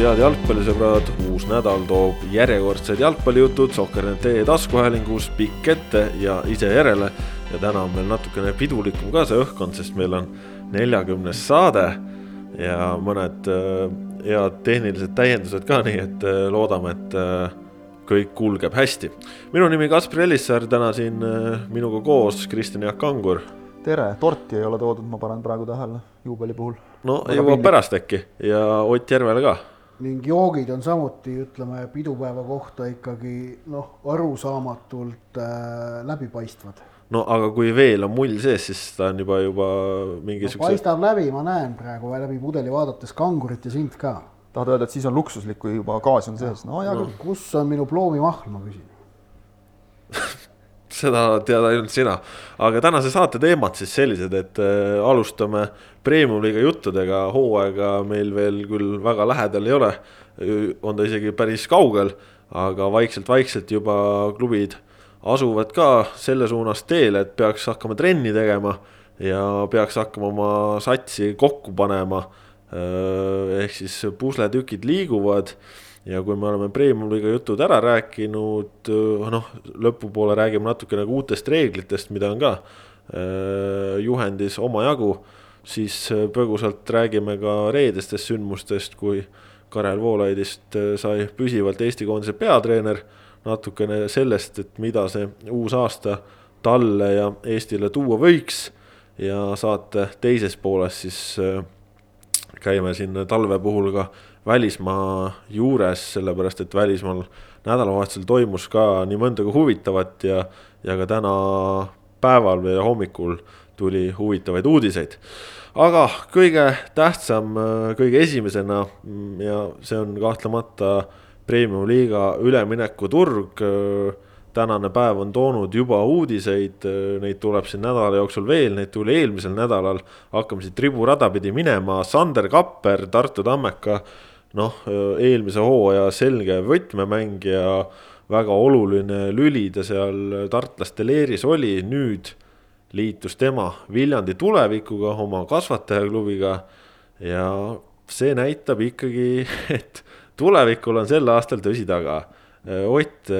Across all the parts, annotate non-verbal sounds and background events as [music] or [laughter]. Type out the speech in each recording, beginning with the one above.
head jalgpallisõbrad, uus nädal toob järjekordsed jalgpallijutud Sokker.net taskuhäälingus pikk ette ja ise järele. ja täna on meil natukene pidulikum ka see õhkkond, sest meil on neljakümnes saade ja mõned äh, head tehnilised täiendused ka, nii et äh, loodame, et äh, kõik kulgeb hästi. minu nimi Kaspar Ellissaar, täna siin minuga koos Kristjan Jaak Kangur. tere, torti ei ole toodud, ma panen praegu tähele juubeli puhul no jõuab pärast äkki ja Ott Järvele ka. Ning joogid on samuti, ütleme, pidupäeva kohta ikkagi noh, arusaamatult äh, läbipaistvad. no aga kui veel on mull sees, siis ta on juba, juba mingisuguse no,. paistab läbi, ma näen praegu läbi pudeli vaadates kangurit ja sind ka. tahad öelda, et siis on luksuslik, kui juba gaas on sees, no hea küll no.. kus on minu ploomimahl, ma küsin [laughs] seda tead ainult sina. aga tänase saate teemad siis sellised, et äh, alustame premium-liiga juttudega, hooaega meil veel küll väga lähedal ei ole. on ta isegi päris kaugel, aga vaikselt-vaikselt juba klubid asuvad ka selle suunas teele, et peaks hakkama trenni tegema ja peaks hakkama oma satsi kokku panema. Äh, ehk siis pusletükid liiguvad ja kui me oleme Premium-liiga jutud ära rääkinud, noh, lõpupoole räägime natukene ka uutest reeglitest, mida on ka juhendis omajagu, siis põgusalt räägime ka reedestest sündmustest, kui Karel Voolaidist sai püsivalt Eesti koondise peatreener, natukene sellest, et mida see uus aasta talle ja Eestile tuua võiks. Ja saate teises pooles siis käime siin talve puhul ka välismaa juures, sellepärast et välismaal nädalavahetusel toimus ka nii mõndagi huvitavat ja, ja ka täna päeval või hommikul tuli huvitavaid uudiseid. aga kõige tähtsam, kõige esimesena ja see on kahtlemata premium-liiga üleminekuturg. Tänane päev on toonud juba uudiseid, neid tuleb siin nädala jooksul veel, neid tuli eelmisel nädalal. hakkame siit riburada pidi minema, Sander Kapper, Tartu Tammeka noh, eelmise hooaja selge võtmemängija, väga oluline lüli ta seal tartlaste leeris oli, nüüd liitus tema Viljandi tulevikuga, oma kasvatajaklubiga. ja see näitab ikkagi, et tulevikul on sel aastal tõsi taga. Ott,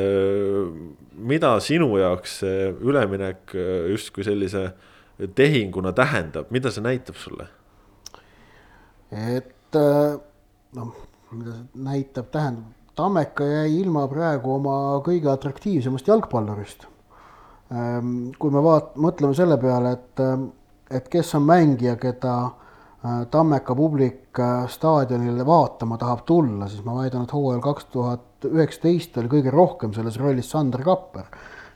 mida sinu jaoks see üleminek justkui sellise tehinguna tähendab, mida see näitab sulle? et noh, mida see näitab, tähendab, Tammeka jäi ilma praegu oma kõige atraktiivsemast jalgpallurist. Ehm, kui me vaat-, mõtleme selle peale, et, et kes on mängija, keda äh, Tammeka publik äh, staadionile vaatama tahab tulla, siis ma väidan, et hooajal kaks tuhat üheksateist oli kõige rohkem selles rollis Sander Kapper.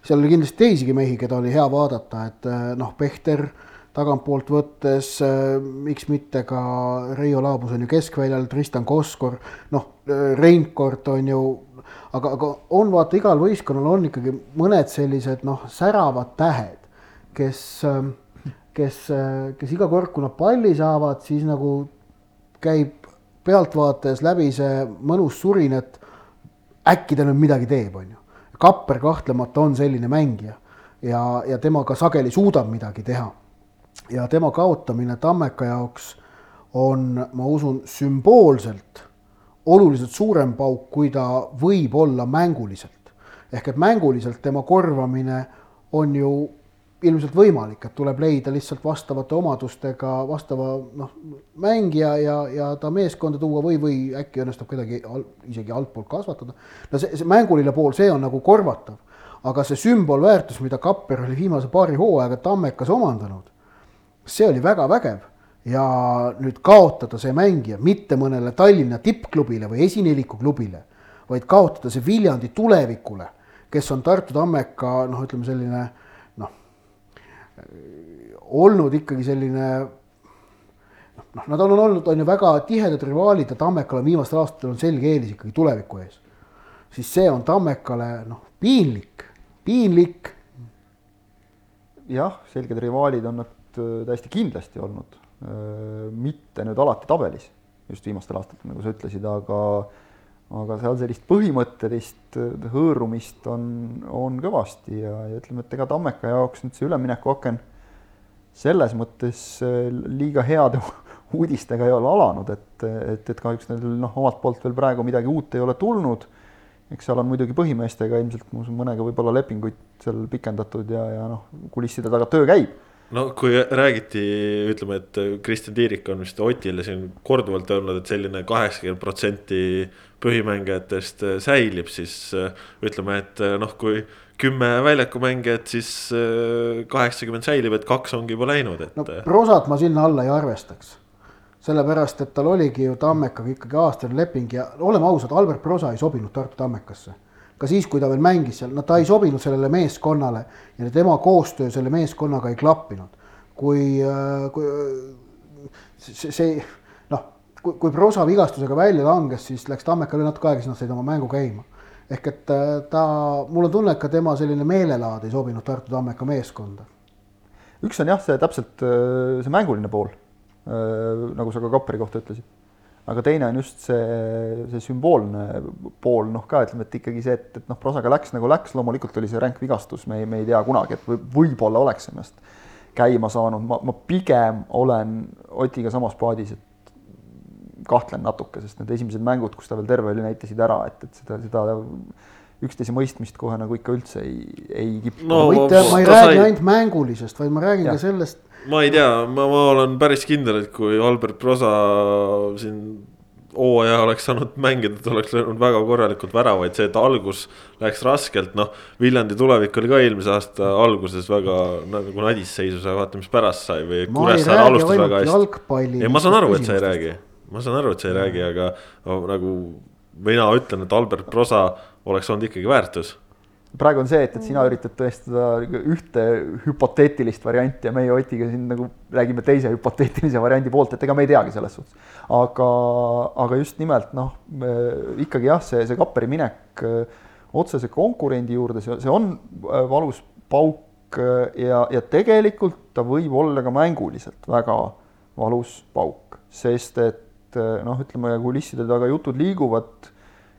seal oli kindlasti teisigi mehi, keda oli hea vaadata, et äh, noh, Pehter tagantpoolt võttes, äh, miks mitte ka Reio Laabus on ju keskväljal, Tristan Koskor, noh, äh, Reinkord on ju, aga, aga on vaata, igal võistkonnal on ikkagi mõned sellised noh, säravad tähed, kes, kes, kes iga kord, kui nad palli saavad, siis nagu käib pealtvaates läbi see mõnus surin, et äkki ta nüüd midagi teeb, on ju. Kapper kahtlemata on selline mängija ja, ja tema ka sageli suudab midagi teha ja tema kaotamine Tammeka jaoks on, ma usun, sümboolselt oluliselt suurem pauk, kui ta võib olla mänguliselt. ehk et mänguliselt tema korvamine on ju ilmselt võimalik, et tuleb leida lihtsalt vastavate omadustega vastava noh, mängija ja, ja ta meeskonda tuua või, või äkki õnnestub kedagi al, isegi altpoolt kasvatada. no see, see mänguline pool, see on nagu korvatav, aga see sümbolväärtus, mida Kapper oli viimase paari hooaega Tammekas omandanud, see oli väga vägev ja nüüd kaotada see mängija mitte mõnele Tallinna tippklubile või esineliku klubile, vaid kaotada see Viljandi tulevikule, kes on Tartu Tammeka noh, ütleme selline olnud ikkagi selline noh, nad on olnud, on ju väga tihedad rivaalid ja Tammekal on viimastel aastatel on selge eelis ikkagi tuleviku ees. siis see on Tammekale noh, piinlik, piinlik. jah, selged rivaalid on nad Äh, täiesti kindlasti olnud, äh, mitte nüüd alati tabelis, just viimastel aastatel, nagu sa ütlesid, aga aga seal sellist põhimõttelist äh, hõõrumist on, on kõvasti ja, ja ütleme, et ega Tammeka jaoks nüüd see üleminekuaken selles mõttes liiga heade [laughs] uudistega ei ole alanud, et, et, et kahjuks neil noh, omalt poolt veel praegu midagi uut ei ole tulnud. eks seal on muidugi põhimeestega ilmselt mõnega võib-olla lepinguid seal pikendatud ja, ja noh, kulisside taga töö käib no kui räägiti, ütleme, et Kristjan Tiirik on vist Otile siin korduvalt öelnud, et selline kaheksakümmend protsenti põhimängijatest säilib, siis ütleme, et noh, kui kümme väljakumängijat, siis kaheksakümmend säilib, et kaks ongi juba läinud, et. no prosat ma sinna alla ei arvestaks. sellepärast, et tal oligi ju Tammekaga ikkagi aastane leping ja oleme ausad, Albert Prosa ei sobinud Tartu Tammekasse ka siis, kui ta veel mängis seal, no ta ei sobinud sellele meeskonnale ja tema koostöö selle meeskonnaga ei klappinud. kui, äh, kui see, see noh, kui, kui Prosa vigastusega välja langes, siis läks Tammekale natuke aega, siis nad said oma mängu käima. Ehk et äh, ta, mul on tunne, et ka tema selline meelelaad ei sobinud Tartu Tammeka meeskonda. üks on jah, see täpselt äh, see mänguline pool, nagu sa ka Kapperi kohta ütlesid aga teine on just see, see sümboolne pool, noh ka ütleme, et ikkagi see, et, et noh, prosaga läks nagu läks, loomulikult oli see ränk vigastus, me ei, me ei tea kunagi, et võib, võib-olla oleks ennast käima saanud, ma, ma pigem olen Otiga samas paadis, et kahtlen natuke, sest need esimesed mängud, kus ta veel terve oli, näitasid ära, et, et seda, seda üksteise mõistmist kohe nagu ikka üldse ei, ei kippu no,. võite, ma ei räägi sai... ainult mängulisest, vaid ma räägin ja. ka sellest ma ei tea, ma, ma olen päris kindel, et kui Albert Prosa siin hooaja oleks saanud mängida, ta oleks löönud väga korralikult väravaid, see, et algus läks raskelt, noh. Viljandi tulevik oli ka eelmise aasta alguses väga nagu nadis seisus, aga vaata, mis pärast sai või Kuressaare alustas väga hästi. ei, ma saan aru, et sa ei räägi, ma saan aru, et sa ei räägi, aga no, nagu mina ütlen, et Albert Prosa oleks olnud ikkagi väärtus praegu on see, et, et sina üritad tõestada ühte hüpoteetilist varianti ja meie Otiga siin nagu räägime teise hüpoteetilise variandi poolt, et ega me ei teagi selles suhtes. aga, aga just nimelt noh, ikkagi jah, see, see Kapperi minek otsese konkurendi juurde, see, see on valus pauk ja, ja tegelikult ta võib olla ka mänguliselt väga valus pauk, sest et noh, ütleme kulisside taga jutud liiguvad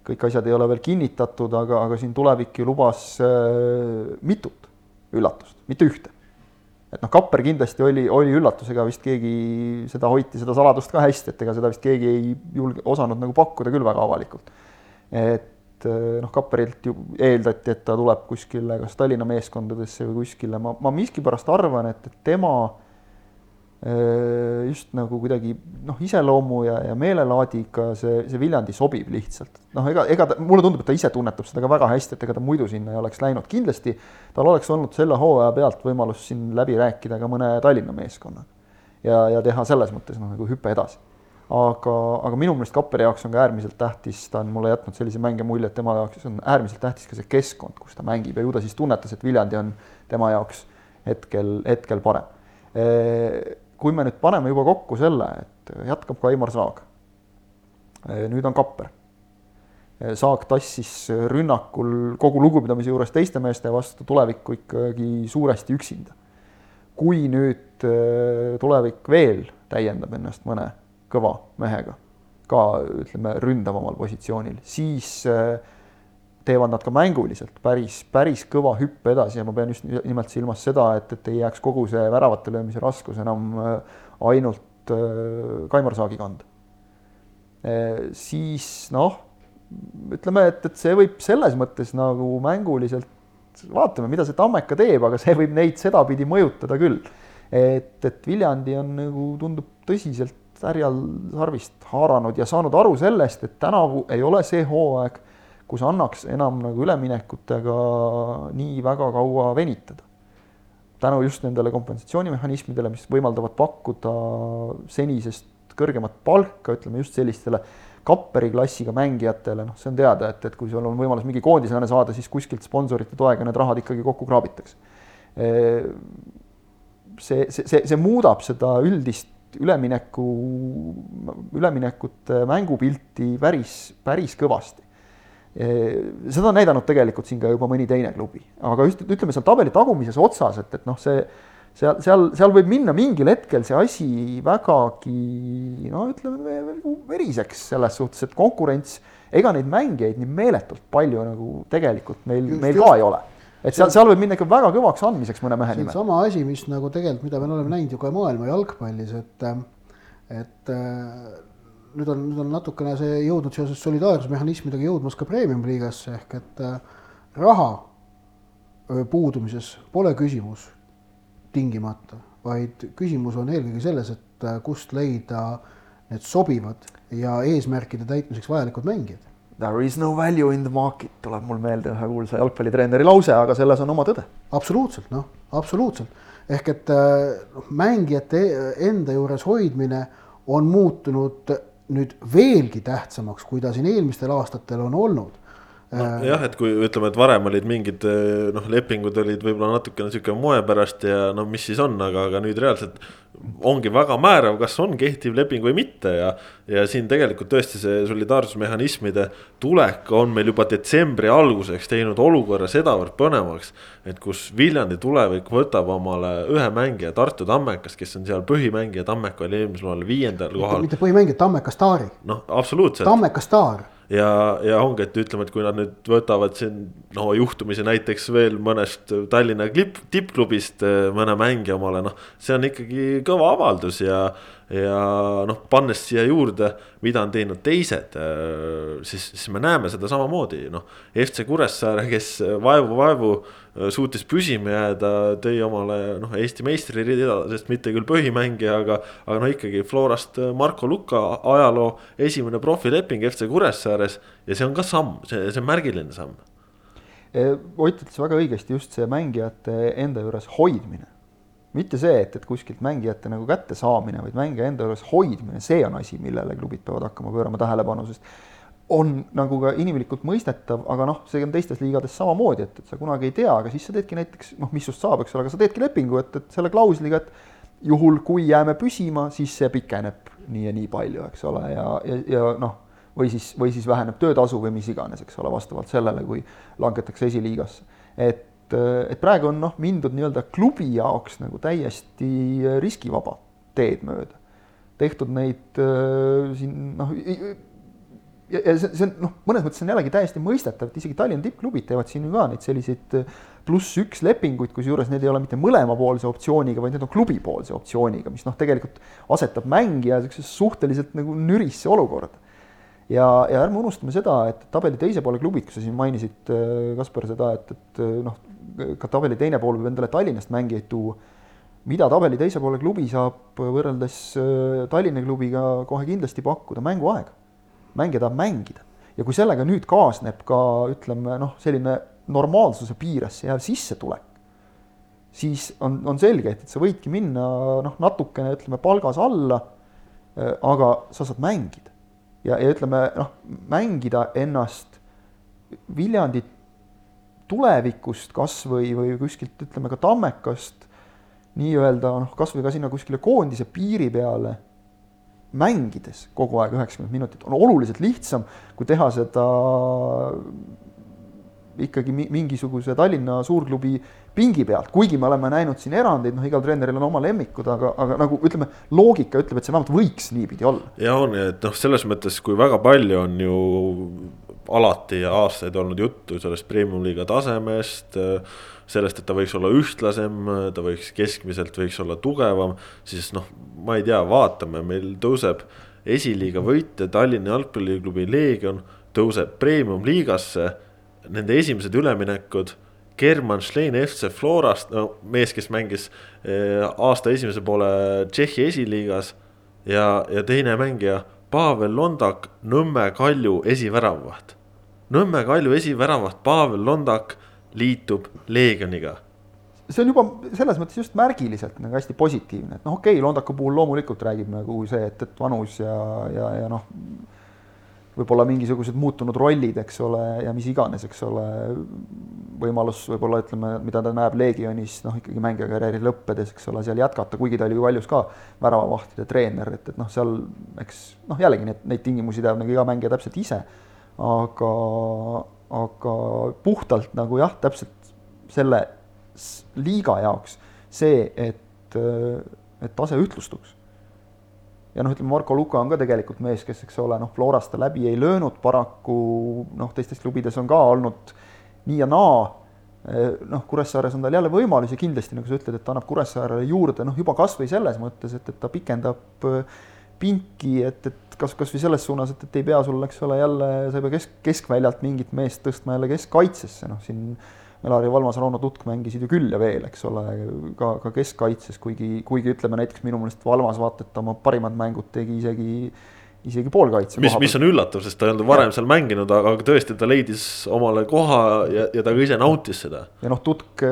kõik asjad ei ole veel kinnitatud, aga, aga siin tulevik ju lubas äh, mitut üllatust, mitte ühte. et noh, Kapper kindlasti oli, oli üllatus, ega vist keegi seda hoiti, seda saladust ka hästi, et ega seda vist keegi ei julge, osanud nagu pakkuda küll väga avalikult. et äh, noh, Kapperilt ju eeldati, et ta tuleb kuskile kas Tallinna meeskondadesse või kuskile, ma, ma miskipärast arvan, et, et tema Äh, just nagu kuidagi noh, iseloomu ja, ja meelelaadiga see, see Viljandi sobib lihtsalt. noh, ega, ega ta, mulle tundub, et ta ise tunnetab seda ka väga hästi, et ega ta muidu sinna ei oleks läinud, kindlasti tal oleks olnud selle hooaja pealt võimalus siin läbi rääkida ka mõne Tallinna meeskonnaga. ja, ja teha selles mõttes noh, nagu hüpe edasi. aga, aga minu meelest Kapperi jaoks on ka äärmiselt tähtis, ta on mulle jätnud sellise mänge mulje, et tema jaoks on äärmiselt tähtis ka see keskkond, kus ta mängib ja ju ta siis tunnetas, et Viljandi on tema jaoks hetkel, hetkel parem kui me nüüd paneme juba kokku selle, et jätkab ka Aimar Saag. nüüd on Kapper. Saag tassis rünnakul kogu lugupidamise juures teiste meeste vastu tulevikku ikkagi suuresti üksinda. kui nüüd tulevik veel täiendab ennast mõne kõva mehega, ka ütleme ründavamal positsioonil, siis äh, teevad nad ka mänguliselt päris, päris kõva hüppe edasi ja ma pean just nimelt silmas seda, et, et ei jääks kogu see väravate löömise raskus enam äh, ainult äh, Kaimar Saagi kanda. Äh, siis noh, ütleme, et, et see võib selles mõttes nagu mänguliselt, vaatame, mida see Tammeka teeb, aga see võib neid sedapidi mõjutada küll. et, et Viljandi on nagu tundub tõsiselt härjal sarvist haaranud ja saanud aru sellest, et tänavu ei ole see hooaeg kus annaks enam nagu üleminekutega nii väga kaua venitada. tänu just nendele kompensatsioonimehhanismidele, mis võimaldavad pakkuda senisest kõrgemat palka, ütleme just sellistele Kapperi klassiga mängijatele, noh, see on teada, et, et kui sul on võimalus mingi koondislane saada, siis kuskilt sponsorite toega need rahad ikkagi kokku kraabitakse. see, see, see, see muudab seda üldist ülemineku, üleminekute mängupilti päris, päris kõvasti seda on näidanud tegelikult siin ka juba mõni teine klubi, aga just ütleme seal tabeli tagumises otsas, et, et noh, see seal, seal, seal võib minna mingil hetkel see asi vägagi no ütleme veriseks selles suhtes, et konkurents, ega neid mängijaid nii meeletult palju nagu tegelikult meil, meil ka ei ole. et seal, seal võib minna ikka väga kõvaks andmiseks mõne mehe nimel. sama asi, mis nagu tegelikult, mida me oleme näinud ju ka maailma jalgpallis, et et nüüd on, nüüd on natukene see jõudnud seoses solidaarsusmehhanismidega jõudmas ka premium-liigasse ehk et raha puudumises pole küsimus tingimata, vaid küsimus on eelkõige selles, et kust leida need sobivad ja eesmärkide täitmiseks vajalikud mängijad. There is no value in the market, tuleb mul meelde ühe kuulsa jalgpallitreeneri lause, aga selles on oma tõde. absoluutselt, noh, absoluutselt. ehk et noh, mängijate enda juures hoidmine on muutunud nüüd veelgi tähtsamaks, kui ta siin eelmistel aastatel on olnud. Nojah, et kui ütleme, et varem olid mingid noh, lepingud olid võib-olla natukene sihuke moe pärast ja no mis siis on, aga, aga nüüd reaalselt ongi väga määrav, kas on kehtiv leping või mitte ja. ja siin tegelikult tõesti see solidaarsusmehhanismide tulek on meil juba detsembri alguseks teinud olukorra sedavõrd põnevaks. et kus Viljandi tulevik võtab omale ühe mängija, Tartu Tammekas, kes on seal põhimängija, Tammek oli eelmisel aastal viiendal kohal. mitte põhimängija, Tammeka staari. noh, absoluutselt. Tammeka staar ja, ja ongi, et ütleme, et kui nad nüüd võtavad siin no juhtumisi näiteks veel mõnest Tallinna klipp, tippklubist eh, mõne mängija omale, noh. see on ikkagi kõva avaldus ja, ja noh, pannes siia juurde, mida on teinud teised, eh, siis, siis me näeme seda samamoodi, noh. FC Kuressaare, kes vaevu-vaevu eh, suutis püsima jääda, tõi omale noh, Eesti meistririida, sest mitte küll põhimängija, aga, aga no ikkagi Florast Marko Luka ajaloo esimene profileping FC Kuressaares ja see on ka samm, see, see on märgiline samm Ott ütles väga õigesti, just see mängijate enda juures hoidmine. mitte see, et, et kuskilt mängijate nagu kättesaamine, vaid mängija enda juures hoidmine, see on asi, millele klubid peavad hakkama pöörama tähelepanu, sest on nagu ka inimlikult mõistetav, aga noh, see on teistes liigades samamoodi, et, et sa kunagi ei tea, aga siis sa teedki näiteks noh, mis just saab, eks ole, aga sa teedki lepingu, et, et selle klausliga, et juhul kui jääme püsima, siis see pikeneb nii ja nii palju, eks ole, ja, ja, ja noh või siis, või siis väheneb töötasu või mis iganes, eks ole, vastavalt sellele, kui langetakse esiliigasse. et, et praegu on noh, mindud nii-öelda klubi jaoks nagu täiesti riskivaba teed mööda. tehtud neid äh, siin noh, ja, ja see, see on noh, mõnes mõttes on jällegi täiesti mõistetav, et isegi Tallinna tippklubid teevad siin ju ka neid selliseid pluss üks lepinguid, kusjuures need ei ole mitte mõlemapoolse optsiooniga, vaid need on klubipoolse optsiooniga, mis noh, tegelikult asetab mängija niisugusesse suhteliselt nagu nürisse olukorda ja, ja ärme unustame seda, et tabeli teise poole klubid, kus sa siin mainisid, äh, Kaspar, seda, et, et äh, noh, ka tabeli teine pool võib endale Tallinnast mängijaid tuua. mida tabeli teise poole klubi saab võrreldes äh, Tallinna klubiga kohe kindlasti pakkuda, mänguaega. Mängija tahab mängida ja kui sellega nüüd kaasneb ka ütleme noh, selline normaalsuse piiresse jääv sissetulek, siis on, on selge, et, et sa võidki minna noh, natukene ütleme palgas alla. aga sa saad mängida ja, ja ütleme noh, mängida ennast Viljandi tulevikust kas või, või kuskilt ütleme ka Tammekast nii-öelda noh, kasvõi ka sinna kuskile koondise piiri peale mängides kogu aeg üheksakümmend minutit on oluliselt lihtsam, kui teha seda ikkagi mingisuguse Tallinna suurklubi pingi pealt, kuigi me oleme näinud siin erandeid, noh, igal treeneril on oma lemmikud, aga, aga nagu ütleme, loogika ütleb, et see vähemalt võiks niipidi olla. ja on, et noh, selles mõttes, kui väga palju on ju alati ja aastaid olnud juttu sellest premium-liiga tasemest, sellest, et ta võiks olla ühtlasem, ta võiks keskmiselt võiks olla tugevam, siis noh, ma ei tea, vaatame, meil tõuseb esiliiga võitja Tallinna jalgpalliklubi Leegion tõuseb premium-liigasse, nende esimesed üleminekud German Schlein FC Florast, no mees, kes mängis eh, aasta esimese poole Tšehhi esiliigas. ja, ja teine mängija Pavel Londak, Nõmme Kalju esiväravaht. Nõmme Kalju esiväravaht Pavel Londak liitub Leegioniga see on juba selles mõttes just märgiliselt nagu hästi positiivne, et noh, okei okay,, Londaku puhul loomulikult räägib nagu see, et, et vanus ja, ja, ja noh võib-olla mingisugused muutunud rollid, eks ole, ja mis iganes, eks ole, võimalus võib-olla ütleme, mida ta näeb Legionis, noh ikkagi mängija karjääri lõppedes, eks ole, seal jätkata, kuigi ta oli ju valjus ka väravavahtide treener, et, et noh, seal eks noh, jällegi neid, neid tingimusi teab nagu iga mängija täpselt ise. Aga, aga puhtalt nagu jah, täpselt selle liiga jaoks see, et, et tase ühtlustuks ja noh, ütleme Marko Luka on ka tegelikult mees, kes, eks ole, noh, Florast ta läbi ei löönud, paraku noh, teistes klubides on ka olnud nii ja naa. Noh, Kuressaares on tal jälle võimalusi kindlasti, nagu sa ütled, et ta annab Kuressaarele juurde noh, juba kasvõi selles mõttes, et, et ta pikendab pinki, et, et kas, kasvõi selles suunas, et, et ei pea sul, eks ole, jälle sa ei pea kesk, keskväljalt mingit meest tõstma jälle keskkaitsesse, noh siin Melari Valmas, Rauno Tutk mängisid ju küll ja veel, eks ole, ka, ka keskkaitses, kuigi, kuigi ütleme näiteks minu meelest Valmas vaata, et oma parimad mängud tegi isegi isegi poolkaitse. mis, mis on üllatav, sest ta ei olnud varem ja. seal mänginud, aga tõesti, ta leidis omale koha ja, ja ta ka ise nautis seda. ja noh, Tutk,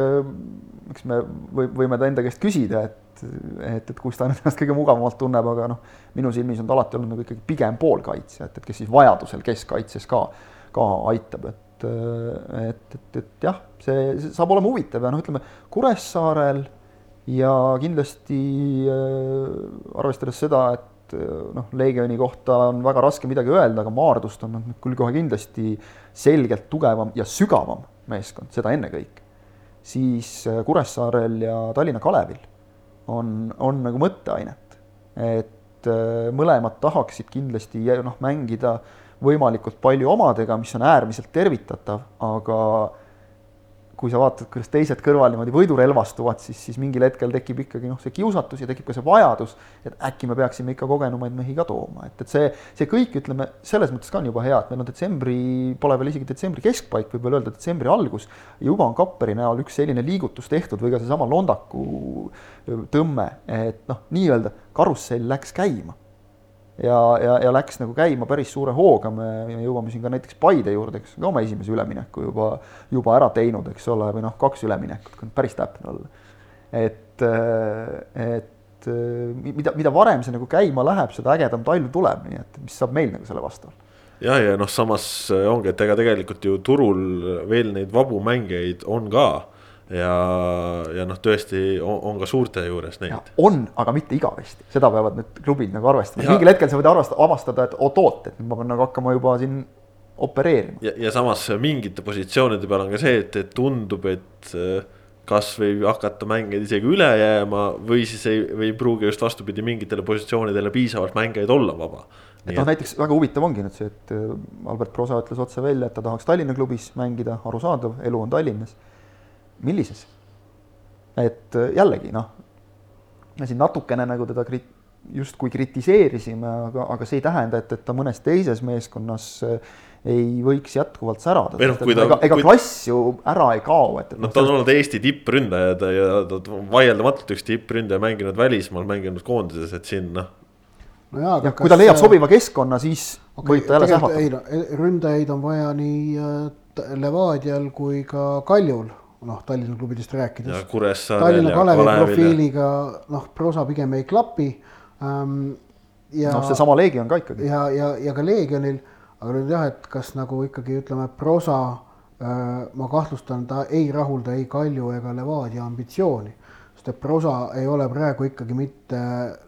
eks me või, võime ta enda käest küsida, et, et, et kus ta ennast kõige mugavamalt tunneb, aga noh, minu silmis on ta alati olnud nagu ikkagi pigem poolkaitsja, et, et kes siis vajadusel keskkaitses ka, ka aitab, et et, et, et jah, see, saab olema huvitav ja noh, ütleme Kuressaarel ja kindlasti äh, arvestades seda, et eh, noh, Leegioni kohta on väga raske midagi öelda, aga Maardust on nad küll kohe kindlasti selgelt tugevam ja sügavam meeskond, seda ennekõike. siis eh, Kuressaarel ja Tallinna Kalevil on, on nagu mõtteainet, et eh, mõlemad tahaksid kindlasti noh, mängida võimalikult palju omadega, mis on äärmiselt tervitatav, aga kui sa vaatad, kuidas teised kõrval niimoodi võidurelvastuvad, siis, siis mingil hetkel tekib ikkagi noh, see kiusatus ja tekib ka see vajadus, et äkki me peaksime ikka kogenumaid mehi ka tooma, et, et see, see kõik, ütleme, selles mõttes ka on juba hea, et meil on detsembri, pole veel isegi detsembri keskpaik, võib veel öelda detsembri algus, juba on Kapperi näol üks selline liigutus tehtud või ka seesama Londaku tõmme, et noh, nii-öelda karussell läks käima ja, ja, ja läks nagu käima päris suure hooga, me jõuame siin ka näiteks Paide juurde, kes on ka oma esimese ülemineku juba, juba ära teinud, eks ole, või noh, kaks üleminekut, kui päris täpne olla. et, et mida, mida varem see nagu käima läheb, seda ägedam talv tuleb, nii et mis saab meil nagu selle vastu? Jah, ja noh, samas ongi, et ega tegelikult ju turul veel neid vabu mängijaid on ka ja, ja noh, tõesti on, on ka suurte juures neid. on, aga mitte igavesti, seda peavad nüüd klubid nagu arvestama, mingil hetkel sa võid arvestada, avastada, et oot-oot, et nüüd ma pean nagu hakkama juba siin opereerima. ja, ja samas mingite positsioonide peal on ka see, et, et tundub, et äh, kas võib hakata mängijaid isegi üle jääma või siis ei, või ei pruugi just vastupidi, mingitele positsioonidele piisavalt mängijaid olla vaba. et noh, näiteks väga huvitav ongi nüüd see, et äh, Albert Prosa ütles otse välja, et ta tahaks Tallinna klubis mängida, arusaadav, elu on Tallinnas millises? et äh, jällegi noh, me siin natukene nagu teda krit-, justkui kritiseerisime, aga, aga see ei tähenda, et, et ta mõnes teises meeskonnas äh, ei võiks jätkuvalt särada. No, ta, ega, ega kui... klass ju ära ei kao, et, et. no ta on olnud Eesti tippründaja ja ta on vaieldamatult üks tippründaja, mänginud välismaal, mänginud koondises, et siin noh. no jaa, aga ja, kui ta leiab sobiva keskkonna, siis okay, võib ta jälle sähvatada. ei no ründajaid on vaja nii äh, Levadial kui ka Kaljul noh, Tallinna klubidest rääkides. Tallinna Kalevi profiiliga noh, prosa pigem ei klapi ähm,. noh, seesama Leegion ka ikkagi. ja, ja, ja ka Leegionil, aga nüüd jah, et kas nagu ikkagi ütleme, prosa äh, ma kahtlustan, ta ei rahulda ei Kalju ega Levadia ambitsiooni sest et prosa ei ole praegu ikkagi mitte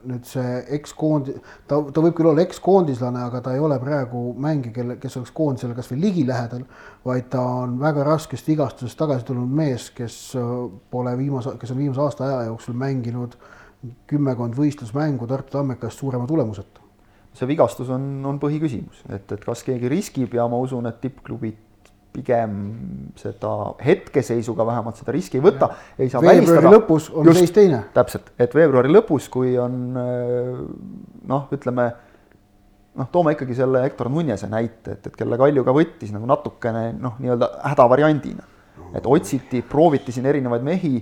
nüüd see ekskoondi-, ta, ta võib küll olla ekskoondislane, aga ta ei ole praegu mängija, kelle, kes oleks koondisele kasvõi ligilähedal, vaid ta on väga raskest vigastusest tagasi tulnud mees, kes äh, pole viimase, kes on viimase aasta aja jooksul mänginud kümmekond võistlusmängu Tartu Tammekast suurema tulemuseta. See vigastus on, on põhiküsimus, et, et kas keegi riskib ja ma usun, et tippklubid pigem seda hetkeseisuga vähemalt seda riski ei võta, ei saa veebruari välistada. lõpus on seis teine. täpselt, et veebruari lõpus, kui on noh, ütleme noh, toome ikkagi selle Hector Nunese näite, et, et kelle Kalju ka võttis nagu natukene noh, nii-öelda hädavariandina. et otsiti, prooviti siin erinevaid mehi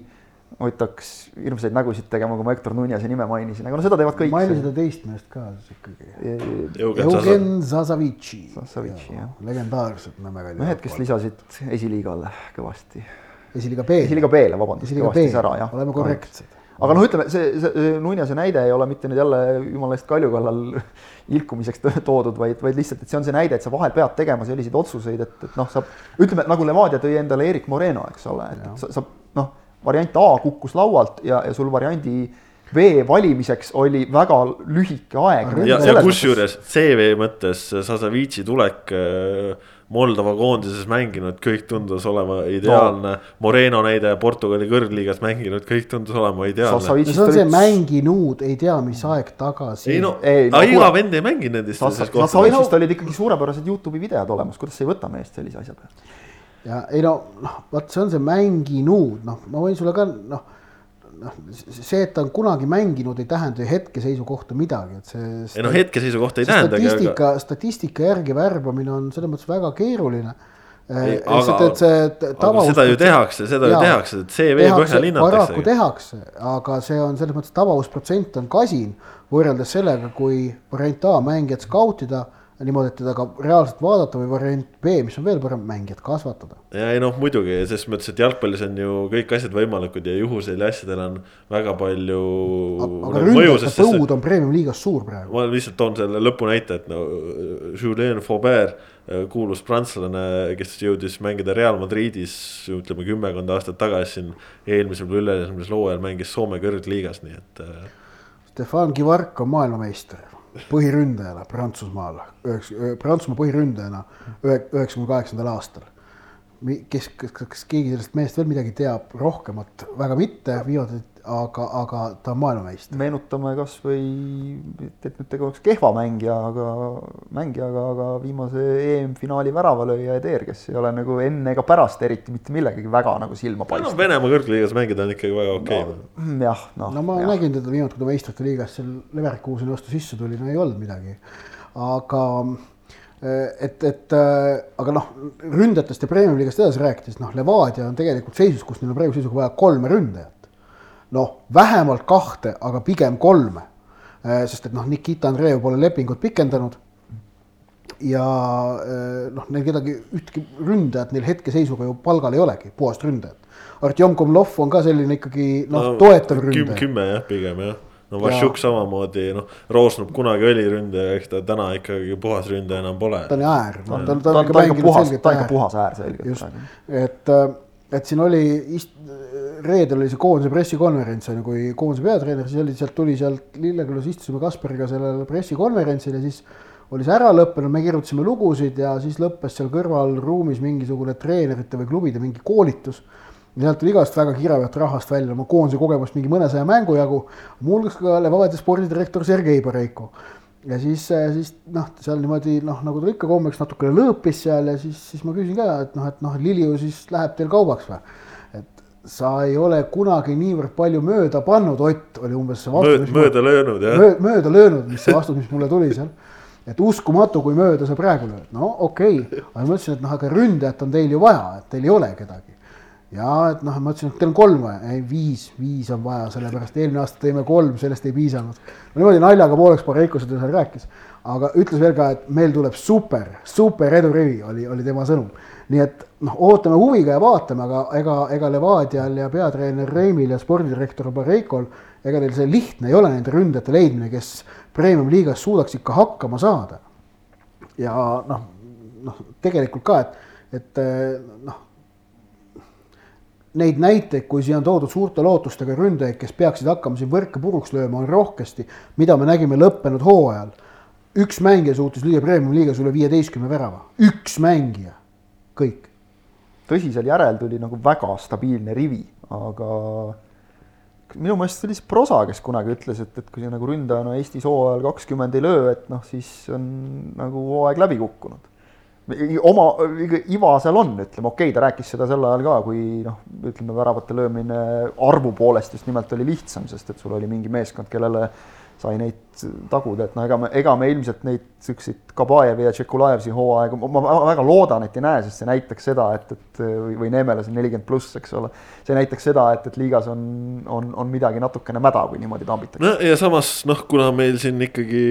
hoitaks hirmsaid nägusid tegema, kui ma Hector Nunjase nime mainisin, aga no seda teevad kõik. maini seda teist meest ka siis ikkagi. Eugen Zasavitši. Zasavitši, jah. legendaarsed Nõmme mehed, kes lisasid esiliigale kõvasti. esiliiga B. esiliiga B-le, vabandust. kõvasti sära, jah. oleme korrektsed. aga noh, ütleme see, see Nunjase näide ei ole mitte nüüd jälle jumala eest Kalju kallal [laughs] ilkumiseks toodud, vaid, vaid lihtsalt, et see on see näide, et sa vahel pead tegema selliseid otsuseid, et, et noh, sa ütleme nagu Levadia tõi endale Erik Moreno, eks ole, et sa, sa noh variant A kukkus laualt ja, ja sul variandi B valimiseks oli väga lühike aeg. ja, ja kusjuures CV mõttes Sasavitši tulek äh, Moldova koondises mänginud, kõik tundus olema ideaalne no.. Moreno näide Portugali kõrgliigas mänginud, kõik tundus olema ideaalne. no see on see mänginud, ei tea, mis aeg tagasi. ei no, aga iga vend ei mängi nendest. Sasavitšist olid ikkagi suurepärased Youtube'i videod olemas, kuidas sa ei võta meest sellise asja peale ja ei no noh, vot see on see mänginud, noh, ma võin sulle ka noh, noh, see, et ta on kunagi mänginud, ei tähenda ju hetkeseisu kohta midagi, et see. ei no hetkeseisu kohta ei tähendagi. statistika aga..., statistika järgi värbamine on selles mõttes väga keeruline Ei, aga et see tava. seda ju tehakse, seda jaa, ju tehakse, et CV põhjal hinnatakse. paraku tehakse, aga see on selles mõttes tavavusprotsent on kasin võrreldes sellega, kui variant A mängijat skautida niimoodi, et teda ka reaalselt vaadata või variant B, mis on veel parem, mängijat kasvatada. ja ei noh, muidugi selles mõttes, et jalgpallis on ju kõik asjad võimalikud ja juhusel ja asjadel on väga palju. aga nagu ründajate põud on premium-liigas suur praegu. ma lihtsalt toon selle lõpunäite, et no Julien Faubert, kuulus prantslane, kes jõudis mängida Real Madridis ütleme kümmekond aastat tagasi siin eelmisel või üle-eelmisel hooajal mängis Soome kõrgliigas, nii et. Stefan Kivark on maailmameister põhiründajana Prantsusmaal, üheks, Prantsusmaa põhiründajana üheksakümne kaheksandal aastal. kes, kas, kas keegi sellest mehest veel midagi teab rohkemat, väga mitte, viimased aga, aga ta on maailmameister. meenutame kasvõi, et nüüd tegu oleks kehva mängija, aga mängijaga, aga viimase EM-finaali väravalööja Eder, kes ei ole nagu enne ega pärast eriti mitte millegagi väga nagu silma paistnud no,. Venemaa kõrgliigas mängida on ikkagi väga okei okay. no,. jah, noh. no ma ja. nägin teda viimati, kui ta meistrite liigas seal Leverkuseni vastu sisse tuli, no ei olnud midagi. Aga et, et aga noh, ründajatest ja premium-liigast edasi rääkides, noh, Levadia on tegelikult seisus, kus neil on praeguse seisuga vaja kolme ründajat noh, vähemalt kahte, aga pigem kolme. Äh, sest et noh, Nikita Andreev pole lepingut pikendanud. ja noh, neil kedagi, ühtki ründajat neil hetkeseisuga ju palgal ei olegi, puhast ründajat. Artjom Komlov on ka selline ikkagi noh no, toetav ründaja. kümme jah, pigem jah no Vašjuk samamoodi, noh, Roosnup kunagi oli ründaja, eks ta täna ikkagi puhas ründaja enam pole. ta on äär no,. ta, ta, ta, ta on ikka puhas, ta on ikka puhas äär selgelt. just, et, äh, et siin oli reedel oli see koondise pressikonverents on ju, kui koondise peatreener, siis oli sealt, tuli sealt Lillekülas istusime Kaspariga sellel pressikonverentsil ja siis oli see ära lõppenud, me kirjutasime lugusid ja siis lõppes seal kõrvalruumis mingisugune treenerite või klubide mingi koolitus. Sealt tuli igast väga kiravat rahvast välja, oma koondise kogemust mingi mõnesaja mängu jagu, muuhulgas ka Levadia spordidirektor Sergei Boreiko. ja siis, siis noh, seal niimoodi noh, nagu tal ikka kombeks natukene lõõpis seal ja siis, siis ma küsin ka, et noh, et noh, Lili ju siis läheb teil kaubaks või sa ei ole kunagi niivõrd palju mööda pannud, Ott, oli umbes see vastus. mööda löönud, jah möö,. mööda löönud, mis see vastus, mis mulle tuli seal. et uskumatu, kui mööda sa praegu lööd, no okei okay., aga ma ütlesin, et noh, aga ründajat on teil ju vaja, et teil ei ole kedagi. Ja et noh, ma ütlesin, et teil on kolm vaja, ei viis, viis on vaja, sellepärast eelmine aasta tõime kolm, sellest ei piisanud. no niimoodi naljaga pooleks Pareiko seda seal rääkis, aga ütles veel ka, et meil tuleb super, super edurivi, oli, oli tema sõnum nii et noh, ootame huviga ja vaatame, aga ega, ega Levadial ja peatreener Reimil ja spordidirektor Bareikol, ega neil see lihtne ei ole nende ründajate leidmine, kes premium-liigas suudaks ikka hakkama saada. ja noh, noh tegelikult ka, et, et noh, neid näiteid, kui siia on toodud suurte lootustega ründajaid, kes peaksid hakkama siin võrke puruks lööma, on rohkesti, mida me nägime lõppenud hooajal. üks mängija suutis lüüa premium-liigas üle viieteistkümne värava, üks mängija kõik. tõsisel järel tuli nagu väga stabiilne rivi, aga minu meelest see oli siis Prosa, kes kunagi ütles, et, et kui sa nagu ründajana Eestis hooajal kakskümmend ei löö, et noh, siis on nagu hooaeg läbi kukkunud. Oma iva seal on, ütleme, okei okay,, ta rääkis seda sel ajal ka, kui noh, ütleme väravate löömine arvu poolest just nimelt oli lihtsam, sest et sul oli mingi meeskond, kellele sai neid taguda, et no ega me, ega me ilmselt neid siukseid Kabajevi ja Tšekulajevsi hooaega, ma väga loodan, et ei näe, sest see näitaks seda, et, et või, või Neemele see nelikümmend pluss, eks ole. see näitaks seda, et, et liigas on, on, on midagi natukene mäda, kui niimoodi tambitakse. no ja samas noh, kuna meil siin ikkagi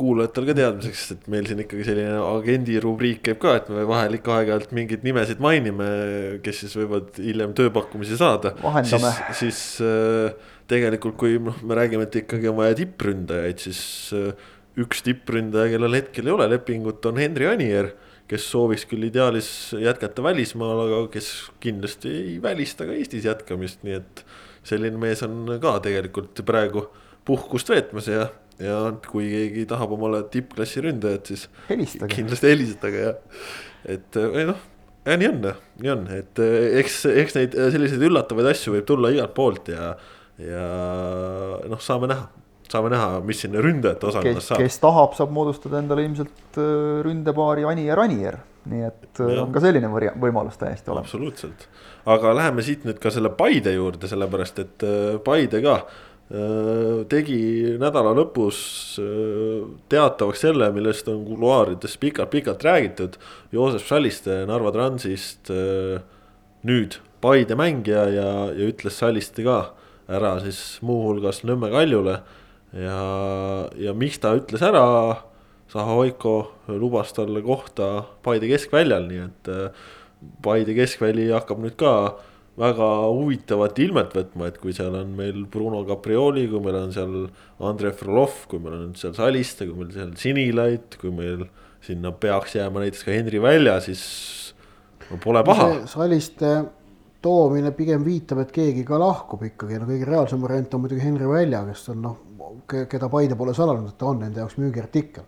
kuulajatel ka teadmiseks, et meil siin ikkagi selline agendi rubriik käib ka, et me vahel ikka aeg-ajalt mingeid nimesid mainime, kes siis võivad hiljem tööpakkumisi saada. vahendame. siis, siis äh, tegelikult, kui noh, me räägime, et ikkagi on vaja tippründajaid, siis äh, üks tippründaja, kellel hetkel ei ole lepingut, on Henri Anier. kes sooviks küll ideaalis jätkata välismaal, aga kes kindlasti ei välista ka Eestis jätkamist, nii et. selline mees on ka tegelikult praegu puhkust veetmas ja, ja kui keegi tahab omale tippklassi ründajat, siis. helistage. kindlasti helistage ja, et noh ja nii on, nii on, et eks, eks neid selliseid üllatavaid asju võib tulla igalt poolt ja ja noh, saame näha, saame näha, mis siin ründajate osakonnas saab. kes tahab, saab moodustada endale ilmselt äh, ründepaari Anier-Anier nii et ja. on ka selline võimalus täiesti olemas. absoluutselt, aga läheme siit nüüd ka selle Paide juurde, sellepärast et Paide ka tegi nädala lõpus teatavaks selle, millest on kuluaarides pikalt-pikalt räägitud. Joosep Saliste Narva Transist nüüd Paide mängija ja, ja ütles Saliste ka ära siis muuhulgas Nõmme Kaljule. ja, ja miks ta ütles ära, Zahoiko lubas talle kohta Paide keskväljal, nii et Paide keskväli hakkab nüüd ka väga huvitavat ilmet võtma, et kui seal on meil Bruno Caprioli, kui meil on seal Andrei Frolov, kui meil on seal Saliste, kui meil seal Sinilait, kui meil sinna peaks jääma näiteks ka Henri Välja, siis no pole paha. Saliste toomine pigem viitab, et keegi ka lahkub ikkagi, no kõige reaalsem variant on muidugi Henri Välja, kes on noh, keda Paide pole salanud, et ta on nende jaoks müügiartikkel.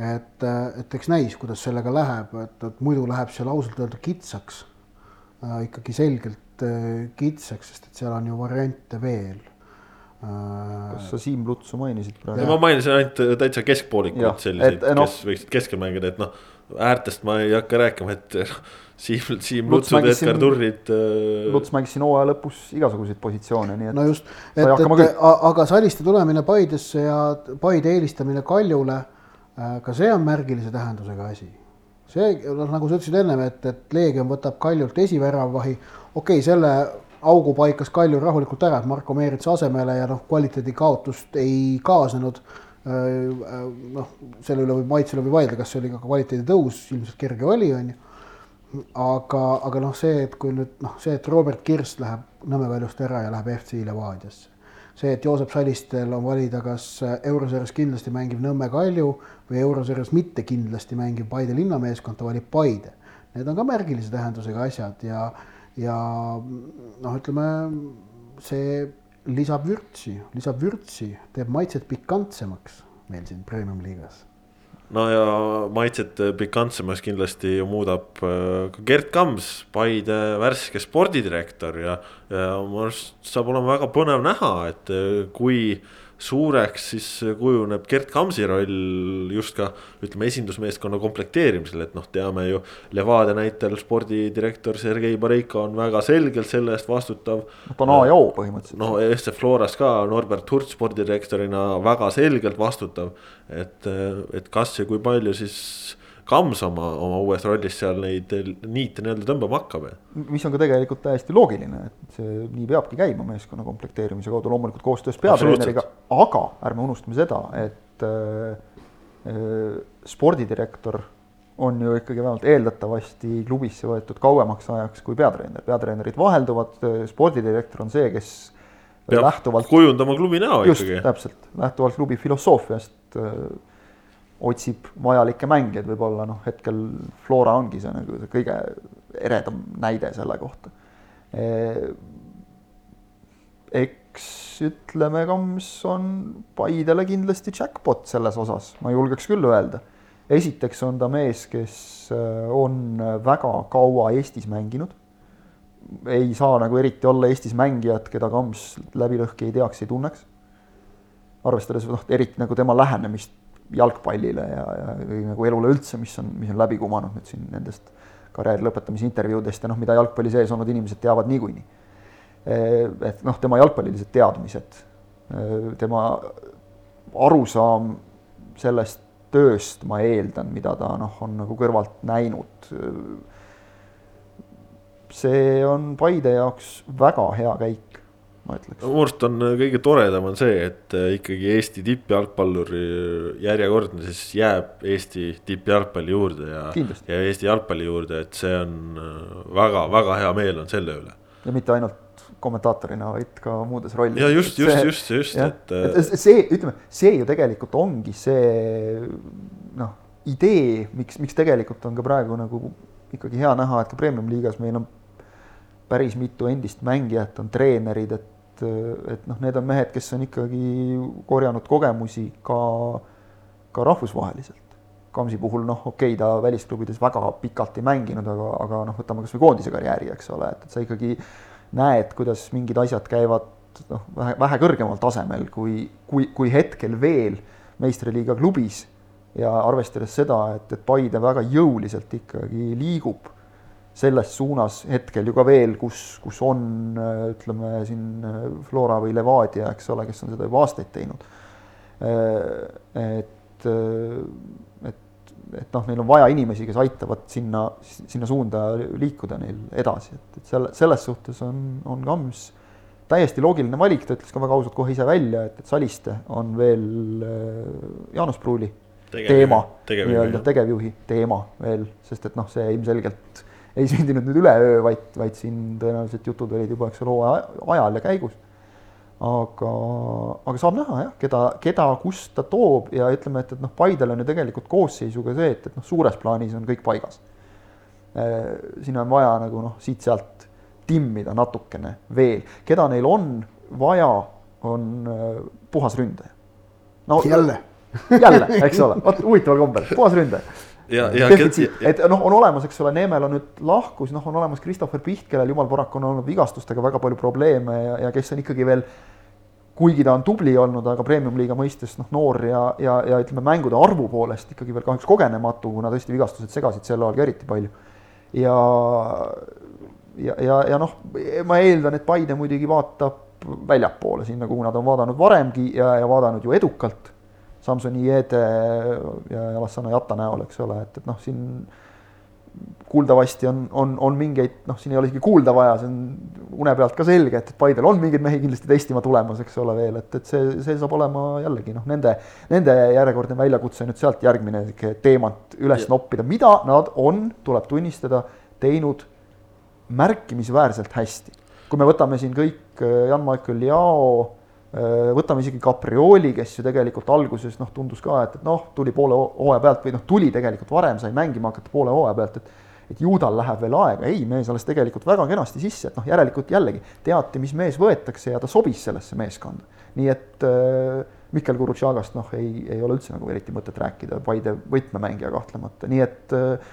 et, et eks näis, kuidas sellega läheb, et, et muidu läheb seal ausalt öelda kitsaks äh, ikkagi selgelt äh, kitsaks, sest et seal on ju variante veel äh,. kas sa Siim Lutsu mainisid praegu? ma mainisin ainult äh, täitsa keskpoolikuid selliseid, no, kes võiksid keskel mängida, et noh, äärtest ma ei hakka rääkima, et Siim, Siim Lutsud, Edgar Turrid äh.... Luts mängis siin hooaja lõpus igasuguseid positsioone, nii et. no just, et, et aga Saliste tulemine Paidesse ja Paide eelistamine Kaljule, äh, ka see on märgilise tähendusega asi see, noh, nagu sa ütlesid ennem, et, et Leegion võtab Kaljult esiväravahi, okei okay,, selle augu paikas Kaljul rahulikult ära, et Marko Meeritsa asemele ja noh, kvaliteedi kaotust ei kaasnenud. Äh, äh, noh, selle üle võib, maitsele võib vaielda, kas see oli ka kvaliteedi tõus, ilmselt kerge oli, on ju. aga, aga noh, see, et kui nüüd noh, see, et Robert Kirst läheb Nõmme väljust ära ja läheb FC Levadiasse see, et Joosep Salistel on valida, kas eurosarjas kindlasti mängiv Nõmme Kalju või eurosarjas mitte kindlasti mängiv Paide linnameeskond, ta valib Paide. Need on ka märgilise tähendusega asjad ja, ja noh, ütleme see lisab vürtsi, lisab vürtsi, teeb maitset pikantsemaks meil siin Premium liigas. No ja maitset pikantsemaks kindlasti ju muudab äh, ka Gerd Kams, Paide värske spordidirektor ja, ja minu arust saab olema väga põnev näha, et äh, kui suureks siis kujuneb Gerd Kamsi roll just ka ütleme, esindusmeeskonna komplekteerimisel, et noh, teame ju. Levadia näitel spordidirektor Sergei Bareiko on väga selgelt selle eest vastutav. ta on A ja O põhimõtteliselt. no FC Floras ka Norbert Hurt spordidirektorina väga selgelt vastutav. et, et kas ja kui palju siis Kams oma, oma uues rollis seal neid niite nii-öelda tõmbama hakkab. mis on ka tegelikult täiesti loogiline, et see nii peabki käima meeskonna komplekteerimise kaudu, loomulikult koostöös peatreeneriga, aga ärme unustame seda, et äh, äh, spordidirektor on ju ikkagi vähemalt eeldatavasti klubisse võetud kauemaks ajaks kui peatreener, peatreenerid vahelduvad, spordidirektor on see, kes peab lähtuvalt kujundama klubi näo just, ikkagi. täpselt, lähtuvalt klubi filosoofiast äh, otsib vajalikke mängijaid, võib-olla noh, hetkel Flora ongi see nagu see kõige eredam näide selle kohta. eks ütleme, Kams on Paidele kindlasti jackpot selles osas, ma julgeks küll öelda. esiteks on ta mees, kes äh, on väga kaua Eestis mänginud. ei saa nagu eriti olla Eestis mängijat, keda Kams läbi lõhki ei teaks, ei tunneks. arvestades noh, eriti nagu tema lähenemist jalgpallile ja, ja nagu elule üldse, mis on, mis on läbi kumanud nüüd siin nendest karjääri lõpetamise intervjuudest ja noh, mida jalgpalli sees olnud inimesed teavad niikuinii. et noh, tema jalgpallilised teadmised, tema arusaam sellest tööst, ma eeldan, mida ta noh, on nagu kõrvalt näinud. see on Paide jaoks väga hea käik ma ütleks. minu arust on äh, kõige toredam on see, et äh, ikkagi Eesti tippjalgpalluri järjekordne siis jääb Eesti tippjalgpalli juurde ja. ja Eesti jalgpalli juurde, et see on väga-väga äh, hea meel on selle üle. ja mitte ainult kommentaatorina, vaid ka muudes rollides. ja just, just, just, just, et. et see, ütleme, see ju tegelikult ongi see noh, idee, miks, miks tegelikult on ka praegu nagu ikkagi hea näha, et ka premium-liigas meil on päris mitu endist mängijat on treenerid, et et, et noh, need on mehed, kes on ikkagi korjanud kogemusi ka, ka rahvusvaheliselt. Kamsi puhul noh, okei okay,, ta välisklubides väga pikalt ei mänginud, aga, aga noh, võtame kasvõi koondise karjääri, eks ole, et, et sa ikkagi näed, kuidas mingid asjad käivad noh, vähe, vähe kõrgemal tasemel, kui, kui, kui hetkel veel meistriliiga klubis ja arvestades seda, et, et Paide väga jõuliselt ikkagi liigub selles suunas hetkel ju ka veel, kus, kus on ütleme siin Flora või Levadia, eks ole, kes on seda juba aastaid teinud. et, et, et noh, neil on vaja inimesi, kes aitavad sinna, sinna suunda liikuda neil edasi, et, et selle, selles suhtes on, on Kams täiesti loogiline valik, ta ütles ka väga ausalt kohe ise välja, et, et Saliste on veel Jaanus Pruuli teema, nii-öelda tegevjuhi teema veel, sest et noh, see ilmselgelt ei sündinud nüüd üleöö, vaid, vaid siin tõenäoliselt jutud olid juba, eks ole, hooaja ajal ja käigus. aga, aga saab näha jah, keda, keda, kust ta toob ja ütleme, et, et noh, Paidel on ju tegelikult koosseisuga see, et, et noh, suures plaanis on kõik paigas. Äh, siin on vaja nagu noh, siit-sealt timmida natukene veel, keda neil on vaja, on äh, puhas ründaja. no jälle jälle, eks ole, vot huvitaval kombel, puhas ründaja ja. et noh, on olemas, eks ole, Neemel on nüüd lahkus, noh, on olemas Christopher Piht, kellel jumal paraku on olnud vigastustega väga palju probleeme ja, ja kes on ikkagi veel kuigi ta on tubli olnud, aga premium-liiga mõistes noh, noor ja, ja, ja ütleme, mängude arvu poolest ikkagi veel kahjuks kogenematu, kuna tõesti vigastused segasid sel ajal ka eriti palju. ja, ja, ja, ja noh, ma eeldan, et Paide muidugi vaatab väljapoole sinna, kuhu nad on vaadanud varemgi ja, ja vaadanud ju edukalt Samsoni Jede ja Alassana Jata näol, eks ole, et, et noh, siin kuuldavasti on, on, on mingeid, noh, siin ei ole isegi kuulda vaja, see on une pealt ka selge, et, Paidel on mingeid mehi kindlasti testima tulemas, eks ole veel, et, et see, see saab olema jällegi noh, nende, nende järjekordne väljakutse nüüd sealt järgmine teemat üles ja. noppida, mida nad on, tuleb tunnistada, teinud märkimisväärselt hästi. kui me võtame siin kõik Jan-Michael Liao Äh, võtame isegi Caprioli, kes ju tegelikult alguses noh, tundus ka, et, et noh, tuli poole hooaja pealt või noh, tuli tegelikult varem, sai mängima hakata poole hooaja pealt, et et ju tal läheb veel aega, ei, mees alles tegelikult väga kenasti sisse, et noh, järelikult jällegi teati, mis mees võetakse ja ta sobis sellesse meeskonda. nii et äh, Mikkel Gurutšagast noh, ei, ei ole üldse nagu eriti mõtet rääkida, Paide võtmemängija kahtlemata, nii et äh,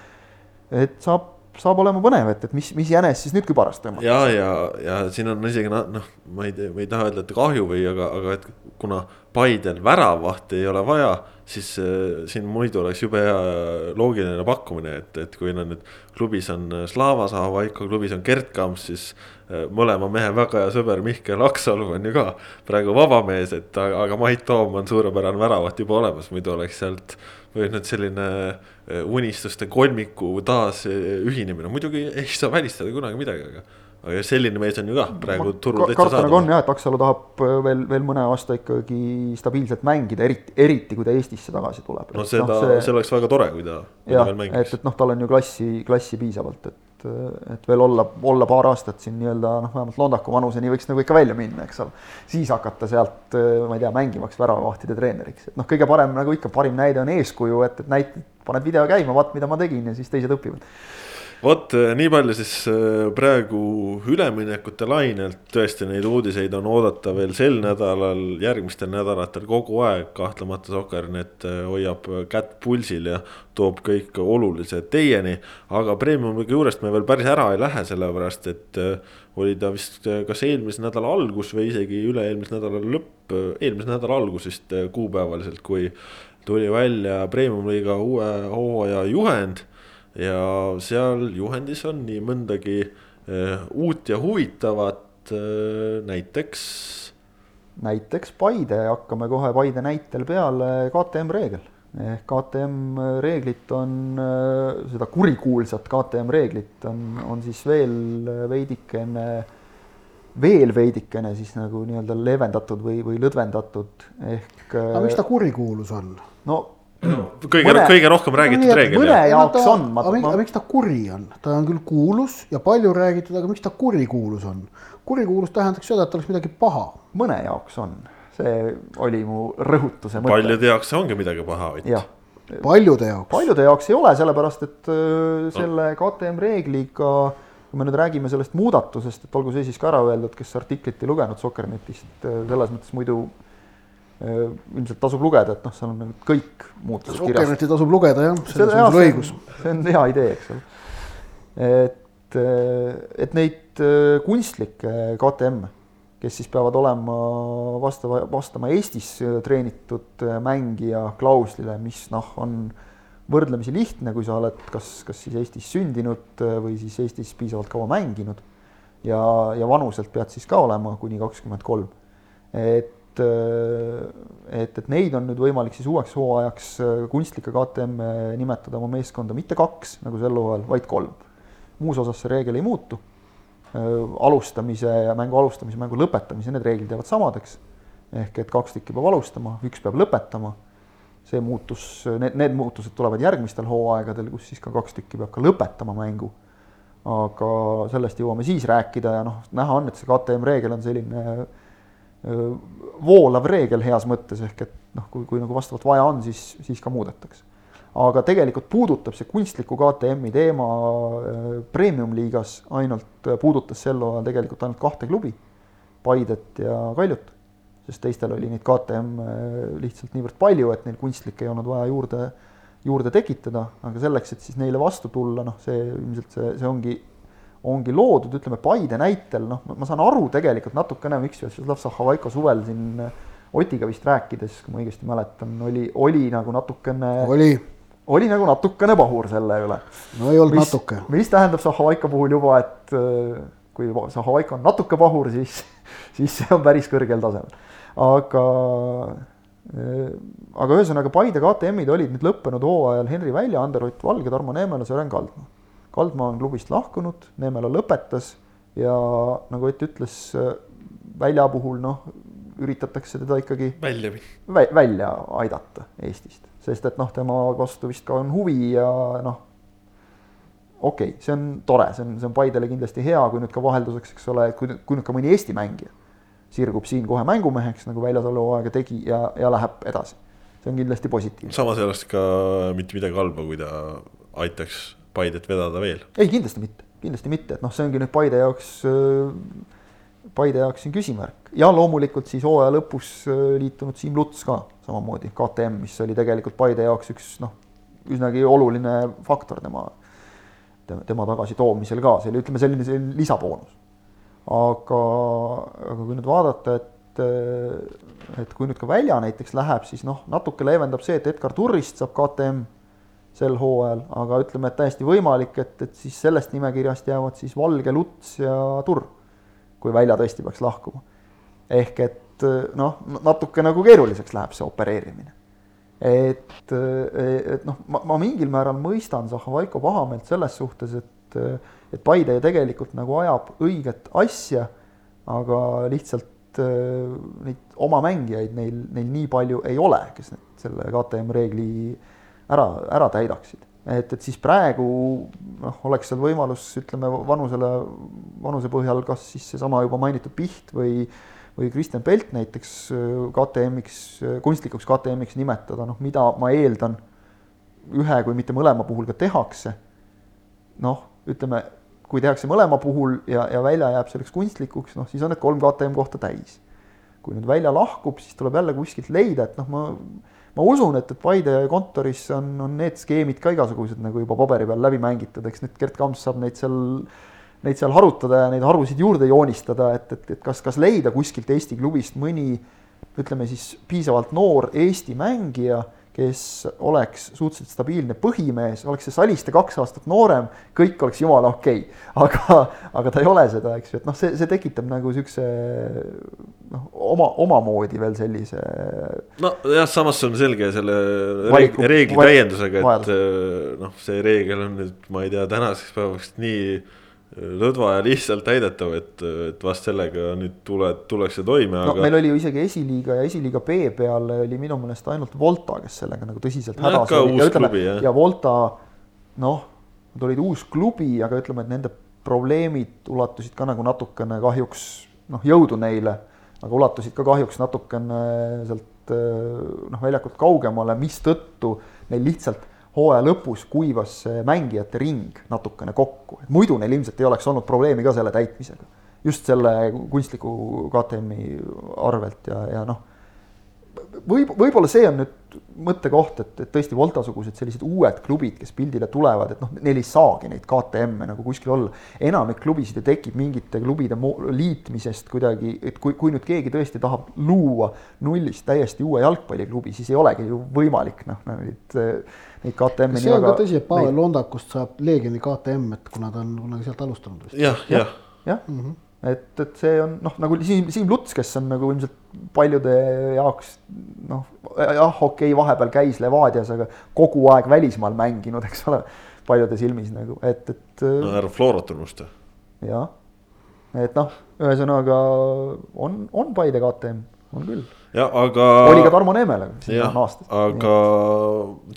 et saab saab olema põnev, et, et mis, mis jänes siis nüüd kübarast tõmmata. ja, ja, ja siin on isegi noh, ma ei tea, ma ei taha öelda, et kahju või, aga, aga et kuna Paidel väravahti ei ole vaja, siis äh, siin muidu oleks jube hea loogiline pakkumine, et, et kui nad nüüd klubis on Slava Zahhovaiko, klubis on Gert Kamps, siis äh, mõlema mehe väga hea sõber Mihkel Aksalu on ju ka praegu vaba mees, et aga, Mait Toom on suurepärane väravaht juba olemas, muidu oleks sealt või nüüd selline eh, unistuste kolmiku taas eh, ühinemine, muidugi ei saa välistada kunagi midagi, aga. aga selline mees on ju ka praegu turul täitsa saadaval. on jah, et Aksalu tahab eh, veel, veel mõne aasta ikkagi stabiilselt mängida, eriti, eriti kui ta Eestisse tagasi tuleb. no seda no,, see, see oleks väga tore, kui ta, kui ta veel mängiks. et, et noh, tal on ju klassi, klassi piisavalt, et et, et veel olla, olla paar aastat siin nii-öelda noh, vähemalt Londaku vanuseni võiks nagu ikka välja minna, eks ole. siis hakata sealt, ma ei tea, mängivaks väravavahtide treeneriks, et noh, kõige parem nagu ikka, parim näide on eeskuju, et, et näit-, paned video käima, vaat mida ma tegin ja siis teised õpivad vot eh, nii palju siis eh, praegu üleminekute lainelt, tõesti neid uudiseid on oodata veel sel nädalal, järgmistel nädalatel kogu aeg, kahtlemata Soker.net eh, hoiab kätt pulsil ja toob kõik olulised teieni. aga Premiumi juurest me veel päris ära ei lähe, sellepärast et oli ta vist kas eelmise nädala algus või isegi üle-eelmise nädala lõpp, eelmise nädala algus vist kuupäevaliselt, kui tuli välja Premium-liiga uue hooaja juhend ja seal juhendis on nii mõndagi äh, uut ja huvitavat äh,, näiteks. näiteks Paide, hakkame kohe Paide näitel peale, KTM reegel ehk KTM reeglit on, äh, seda kurikuulsat KTM reeglit on, on siis veel veidikene, veel veidikene siis nagu nii-öelda leevendatud või, või lõdvendatud ehk. aga miks ta kurikuulus on? no kõige mõne..., kõige rohkem räägitud no, reegel. mõne jaoks ta, on. aga miks, miks ta kuri on, ta on küll kuulus ja palju räägitud, aga miks ta kurikuulus on? kurikuulus tähendaks seda, et oleks midagi paha. mõne jaoks on, see oli mu rõhutuse mõte. paljude jaoks ongi midagi paha, Ott. paljude jaoks. paljude jaoks ei ole, sellepärast et äh, selle KTM reegliga kui me nüüd räägime sellest muudatusest, et olgu see siis ka ära öeldud, kes artiklit ei lugenud Sokkernetist, äh, selles mõttes muidu ilmselt tasub lugeda, et noh, seal on kõik muutused kirjas. Rokenetti tasub lugeda jah, selles on sul õigus. see on hea idee, eks ole. et, äh, et neid äh, kunstlikke KTM-e kes siis peavad olema vastava, vastama Eestis treenitud mängija klauslile, mis noh, on võrdlemisi lihtne, kui sa oled kas, kas siis Eestis sündinud või siis Eestis piisavalt kaua mänginud. ja, ja vanuselt pead siis ka olema kuni kakskümmend kolm. et et, et neid on nüüd võimalik siis uueks hooajaks kunstlike KTM nimetada oma meeskonda mitte kaks, nagu sel hooajal, vaid kolm. muus osas see reegel ei muutu. alustamise ja mängu alustamise, mängu lõpetamise, need reeglid jäävad samadeks. ehk et kaks tükki peab alustama, üks peab lõpetama see muutus, need, need muutused tulevad järgmistel hooaegadel, kus siis ka kaks tükki peab ka lõpetama mängu. aga sellest jõuame siis rääkida ja noh, näha on, et see KTM reegel on selline voolav reegel heas mõttes, ehk et noh, kui, kui nagu vastavalt vaja on, siis, siis ka muudetakse. aga tegelikult puudutab see kunstliku KTM-i teema premium-liigas ainult, puudutas sel hooajal tegelikult ainult kahte klubi, Paidet ja Kaljut sest teistel oli neid KTM lihtsalt niivõrd palju, et neil kunstlikke ei olnud vaja juurde, juurde tekitada, aga selleks, et siis neile vastu tulla, noh, see ilmselt see, see ongi, ongi loodud, ütleme Paide näitel, noh, ma saan aru tegelikult natukene, miks Vjatšeslav Zahhovaiko suvel siin äh, Otiga vist rääkides, kui ma õigesti mäletan, oli, oli nagu natukene oli oli nagu natukene pahur selle üle. no ei olnud mis, natuke. mis tähendab Zahhovaiko puhul juba, et äh, kui Zahhovaiko on natuke pahur, siis, [laughs] siis see on päris kõrgel tasemel aga, äh, aga ühesõnaga Paide KTM-id olid nüüd lõppenud hooajal Henri Välja, Ander-Ott Valge, Tarmo Neemela, Sören Kaldma. Kaldma on klubist lahkunud, Neemela lõpetas ja nagu Ott ütles, Välja puhul noh, üritatakse teda ikkagi välja vä, välja aidata Eestist, sest et noh, tema vastu vist ka on huvi ja noh, okei okay,, see on tore, see on, see on Paidele kindlasti hea, kui nüüd ka vahelduseks, eks ole, kui, kui nüüd ka mõni Eesti mängija sirgub siin kohe mängumeheks, nagu väljasalu hooaega tegi ja, ja läheb edasi. see on kindlasti positiivne. samas ei oleks ka mitte midagi halba, kui ta aitaks Paidet vedada veel. ei, kindlasti mitte, kindlasti mitte, et noh, see ongi nüüd Paide jaoks, Paide jaoks siin küsimärk. Ja loomulikult siis hooaja lõpus liitunud Siim Luts ka samamoodi, KTM, mis oli tegelikult Paide jaoks üks noh, üsnagi oluline faktor tema, tema tagasitoomisel ka, see oli, ütleme selline, selline lisaboonus. Aga, aga kui nüüd vaadata, et, et kui nüüd ka välja näiteks läheb, siis noh, natuke leevendab see, et Edgar Turrist saab KTM sel hooajal, aga ütleme, et täiesti võimalik, et, et siis sellest nimekirjast jäävad siis Valge, Luts ja Turr, kui välja tõesti peaks lahkuma. ehk et noh, natuke nagu keeruliseks läheb see opereerimine. et, et noh, ma, ma mingil määral mõistan Zahhovaiko pahameelt selles suhtes, et et Paide ju tegelikult nagu ajab õiget asja, aga lihtsalt äh, neid oma mängijaid neil, neil nii palju ei ole, kes need, selle KTM reegli ära, ära täidaksid. et, et siis praegu noh, oleks seal võimalus, ütleme vanusele, vanuse põhjal kas siis seesama juba mainitud Piht või või Kristjan Pelt näiteks äh, KTM-iks, kunstlikuks KTM-iks nimetada, noh, mida ma eeldan ühe kui mitte mõlema puhul ka tehakse. noh, ütleme kui tehakse mõlema puhul ja, ja välja jääb selleks kunstlikuks, noh siis on need kolm KTM kohta täis. kui nüüd välja lahkub, siis tuleb jälle kuskilt leida, et noh, ma, ma usun, et, et Paide kontoris on, on need skeemid ka igasugused nagu juba paberi peal läbi mängitud, eks nüüd Gerd Kamps saab neid seal, neid seal harutada ja neid harusid juurde joonistada, et, et, et kas, kas leida kuskilt Eesti klubist mõni ütleme siis piisavalt noor Eesti mängija kes oleks suhteliselt stabiilne põhimees, oleks see Saliste kaks aastat noorem, kõik oleks jumala okei okay.. aga, aga ta ei ole seda, eks ju, et noh, see, see tekitab nagu siukse noh, oma, omamoodi veel sellise. nojah, samas on selge selle Valiku, reegli täiendusega, et noh, see reegel on nüüd, ma ei tea, tänaseks päevaks nii lõdva ja lihtsalt täidetav, et, et vast sellega nüüd tule, tullakse toime no,. meil oli ju isegi esiliiga ja esiliiga B peal oli minu meelest ainult Volta, kes sellega nagu tõsiselt no, hädas oli ja ütleme, ja Volta noh, nad olid uus klubi, aga ütleme, et nende probleemid ulatusid ka nagu natukene kahjuks noh, jõudu neile, aga ulatusid ka kahjuks natukene sealt noh, väljakult kaugemale, mistõttu neil lihtsalt hooaja lõpus kuivas see mängijate ring natukene kokku, et muidu neil ilmselt ei oleks olnud probleemi ka selle täitmisega. just selle kunstliku KTM-i arvelt ja, ja noh, võib, võib-olla see on nüüd mõttekoht, et, et tõesti Volta-sugused sellised uued klubid, kes pildile tulevad, et noh, neil ei saagi neid KTM-e nagu kuskil olla. enamik klubisid ju tekib mingite klubide liitmisest kuidagi, et kui, kui nüüd keegi tõesti tahab luua nullist täiesti uue jalgpalliklubi, siis ei olegi ju võimalik noh, neid, neid KTM-e. see on ka tõsi, et Pavel neid... Londakust saab Leegioni KTM, et kuna ta on kunagi sealt alustanud vist. jah, jah. jah, mhm. et, et see on noh, nagu Siim, Siim Luts, kes on nagu ilmselt paljude jaoks noh, jah, okei okay,, vahepeal käis Levadias, aga kogu aeg välismaal mänginud, eks ole, paljude silmis nagu, et, et. no härra Florot unustada. jah, et noh, ühesõnaga on, on Paide KTM, on küll aga. oli ka Tarmo Neemele. aga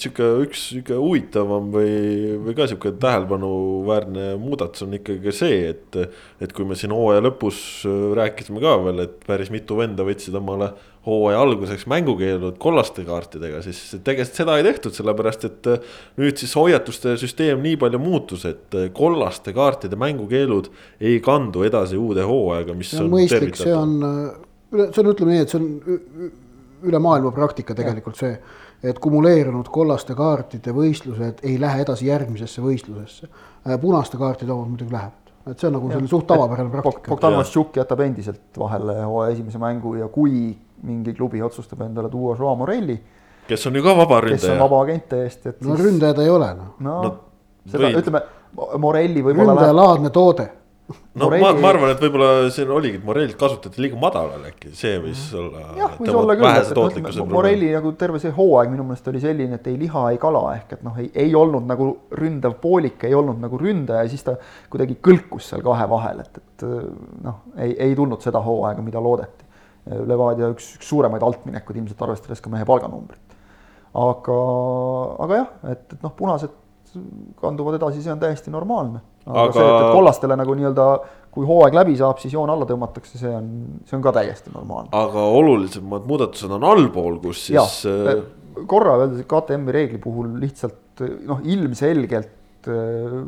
sihuke üks sihuke huvitavam või, või ka sihuke tähelepanuväärne muudatus on ikkagi see, et. et kui me siin hooaja lõpus rääkisime ka veel, et päris mitu venda võtsid omale hooaja alguseks mängukeelud kollaste kaartidega, siis tegelikult seda ei tehtud, sellepärast et nüüd siis hoiatuste süsteem nii palju muutus, et kollaste kaartide mängukeelud ei kandu edasi uude hooaega, mis on, on mõistlik, see on üle, see on, ütleme nii, et see on üle maailma praktika tegelikult see, et kumuleerunud kollaste kaartide võistlused ei lähe edasi järgmisesse võistlusesse. Äh, punaste kaartide omad muidugi lähevad, et see on nagu selline suht tavapärane praktika. Bogdan Vassiuk jätab endiselt vahele hooaja esimese mängu ja kui mingi klubi otsustab endale tuua Joao Morelli. kes on ju ka vaba ründaja. kes on vaba agent täiesti, et. no siis... ründajad ei ole noh. no, no seda või... ütleme, Morelli võib-olla. ründajalaadne läheb... toode no Morelli... ma, ma arvan, et võib-olla siin oligi, et Morellit kasutati liiga madalal äkki, see võis olla. jah, võis olla küll, et Morelli nagu terve see hooaeg minu meelest oli selline, et ei liha, ei kala ehk et noh, ei, ei olnud nagu ründav poolik, ei olnud nagu ründaja, siis ta kuidagi kõlkus seal kahe vahel, et, et noh, ei, ei tulnud seda hooaega, mida loodeti. Levadia üks, üks suuremaid altminekuid ilmselt arvestades ka mehe palganumbrit. aga, aga jah, et, et noh, punased kanduvad edasi, see on täiesti normaalne aga, aga... see, et, kollastele nagu nii-öelda kui hooaeg läbi saab, siis joon alla tõmmatakse, see on, see on ka täiesti normaalne. aga olulisemad muudatused on allpool, kus siis. Äh, korra öeldes KTM-i reegli puhul lihtsalt noh, ilmselgelt äh,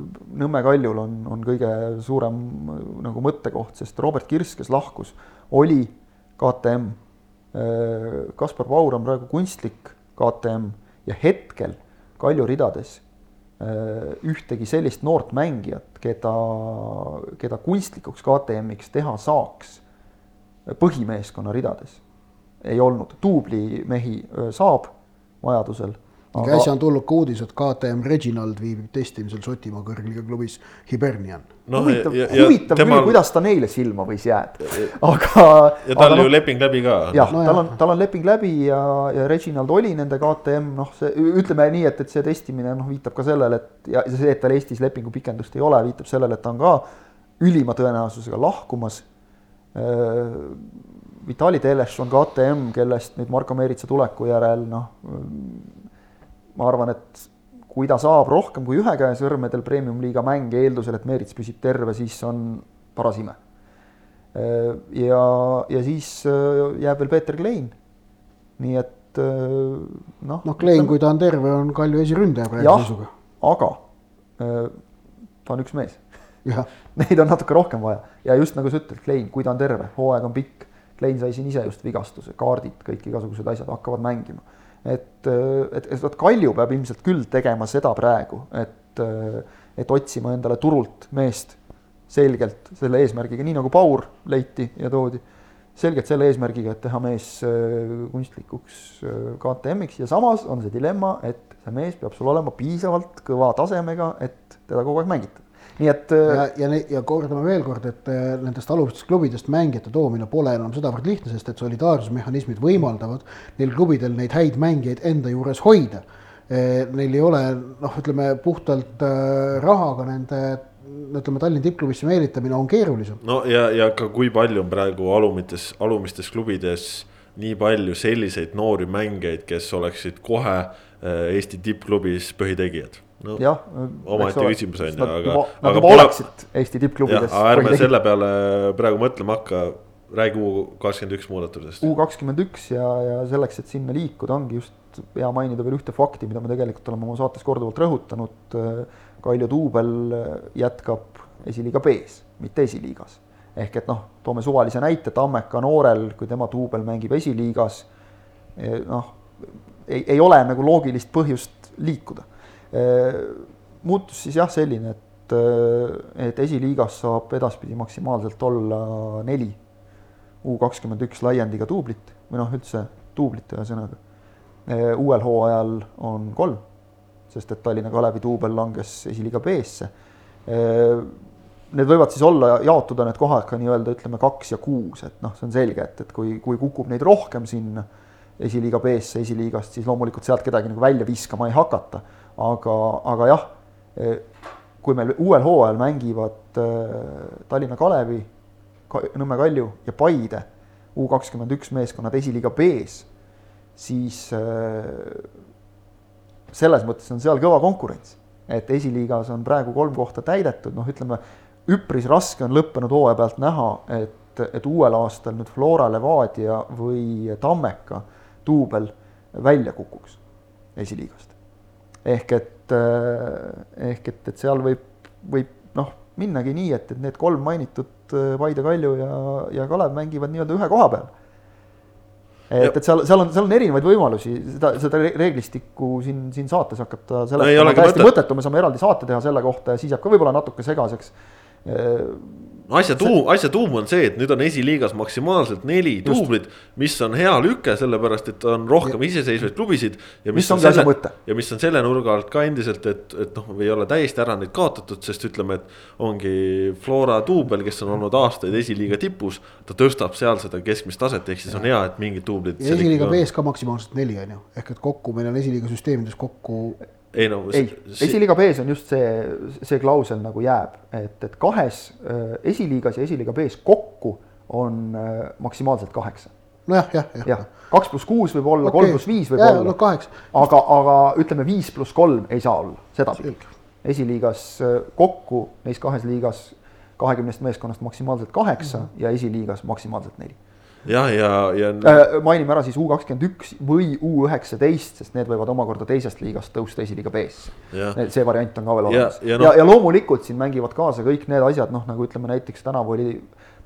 Nõmme Kaljul on, on kõige suurem nagu mõttekoht, sest Robert Kirss, kes lahkus, oli KTM. Äh, Kaspar Paur on praegu kunstlik KTM ja hetkel Kalju ridades Äh, ühtegi sellist noort mängijat, keda, keda kunstlikuks KTM-iks teha saaks põhimeeskonna ridades, ei olnud. duublimehi äh, saab vajadusel aga äsja on tulnud ka uudis, et KTM Reginald viibib testimisel Šotimaa kõrgliiga klubis Hibernian no,. huvitav, huvitav temal... küll, kuidas ta neile silma võis jääda, aga. ja tal ju no, leping läbi ka. jah no,, tal on, tal on leping läbi ja, ja Reginald oli nende KTM, noh, see ütleme nii, et, et see testimine noh, viitab ka sellele, et ja see, et tal Eestis lepingu pikendust ei ole, viitab sellele, et ta on ka ülima tõenäosusega lahkumas. Äh, Vitali Teleš on KTM, kellest nüüd Marko Meeritsa tuleku järel noh ma arvan, et kui ta saab rohkem kui ühe käe sõrmedel premium-liiga mänge eeldusel, et Meerits püsib terve, siis on paras ime. ja, ja siis äh, jääb veel Peeter Klein. nii et äh, noh. noh, Klein, kui ta on terve, on Kalju esiründaja praegu seisuga. aga äh, ta on üks mees. [laughs] Neid on natuke rohkem vaja ja just nagu sa ütled, Klein, kui ta on terve, hooaeg on pikk. Klein sai siin ise just vigastuse, kaardid, kõik igasugused asjad hakkavad mängima et, et, et vot Kalju peab ilmselt küll tegema seda praegu, et, et otsima endale turult meest selgelt selle eesmärgiga, nii nagu Paur leiti ja toodi, selgelt selle eesmärgiga, et teha mees äh, kunstlikuks äh, KTM-iks. Ja samas on see dilemma, et see mees peab sul olema piisavalt kõva tasemega, et teda kogu aeg mängitada nii et. Äh, ja, ja, ja kordame veel kord, et äh, nendest alumistest klubidest mängijate toomine pole enam sedavõrd lihtne, sest et solidaarsusmehhanismid võimaldavad neil klubidel neid häid mängijaid enda juures hoida. Äh, neil ei ole noh, ütleme puhtalt rahaga nende ütleme, Tallinna tippklubisse meelitamine on keerulisem. no ja, ja ka kui palju on praegu alumites, alumistes klubides nii palju selliseid noori mängijaid, kes oleksid kohe Eesti tippklubis põhitegijad no, jah. omaette küsimus on ju, aga. Nad juba oleksid Eesti tippklubides. ärme selle peale praegu mõtlema hakka, räägi U kakskümmend üks muudatusest. U kakskümmend üks ja, ja selleks, et sinna liikuda, ongi just hea mainida veel ühte fakti, mida me tegelikult oleme oma saates korduvalt rõhutanud. Kaljo Tuubel jätkab esiliiga B-s, mitte esiliigas. ehk et noh, toome suvalise näite, Tammeka noorel, kui tema duubel mängib esiliigas noh, ei, ei ole nagu loogilist põhjust liikuda. Muutus siis jah selline, et, et esiliigas saab edaspidi maksimaalselt olla neli U kakskümmend üks laiendiga duublit või noh, üldse duublit ühesõnaga. uuel hooajal on kolm, sest et Tallinna Kalevi duubel langes esiliiga B-sse. Need võivad siis olla, jaotuda need kohad ka nii-öelda ütleme kaks ja kuus, et noh, see on selge, et, et kui, kui kukub neid rohkem sinna esiliiga B-sse esiliigast, siis loomulikult sealt kedagi nagu välja viskama ei hakata. Aga, aga jah, kui meil uuel hooajal mängivad Tallinna Kalevi, Nõmme Kalju ja Paide U kakskümmend üks meeskonnad esiliiga B-s, siis selles mõttes on seal kõva konkurents, et esiliigas on praegu kolm kohta täidetud, noh, ütleme üpris raske on lõppenud hooaja pealt näha, et, et uuel aastal nüüd Flora Levadia või Tammeka duubel välja kukuks esiliigast. Ehk et, ehk et, et seal võib, võib noh, minnagi nii, et, et need kolm mainitud Paide, Kalju ja, ja Kalev mängivad nii-öelda ühe koha peal. et, et seal, seal on, seal on erinevaid võimalusi, seda, seda reeglistikku siin, siin saates hakata seletama. täiesti mõttetu, me saame eraldi saate teha selle kohta ja siis jääb ka võib-olla natuke segaseks asja tuum, asja tuum on see, et nüüd on esiliigas maksimaalselt neli duublit, mis on hea lüke, sellepärast et on rohkem ja. iseseisvaid klubisid. ja mis, mis on selle, ja mis on selle nurga alt ka endiselt, et, et noh, ei ole täiesti ära neid kaotatud, sest ütleme, et ongi Flora duubel, kes on olnud aastaid esiliiga tipus. ta tõstab seal seda keskmist taset, ehk siis on hea, et mingid duublid. esiliiga B-s ka maksimaalselt neli on ju, ehk et kokku meil on esiliiga süsteemides kokku ei no ei, esiliiga B-s on just see, see klausel nagu jääb, et, et kahes äh, esiliigas ja esiliiga B-s kokku on äh, maksimaalselt kaheksa. nojah, jah, jah, jah. kaks pluss kuus võib olla okay., kolm pluss viis võib ja, olla no,, aga, aga ütleme, viis pluss kolm ei saa olla, sedapidi. esiliigas äh, kokku neis kahes liigas kahekümnest meeskonnast maksimaalselt kaheksa mm -hmm. ja esiliigas maksimaalselt neli jah, ja, ja, ja.... Äh, mainime ära siis U kakskümmend üks või U üheksateist, sest need võivad omakorda teisest liigast tõusta esiliiga B-sse. see variant on ka veel olemas ja, ja, no. ja, ja loomulikult siin mängivad kaasa kõik need asjad, noh nagu ütleme näiteks tänavu oli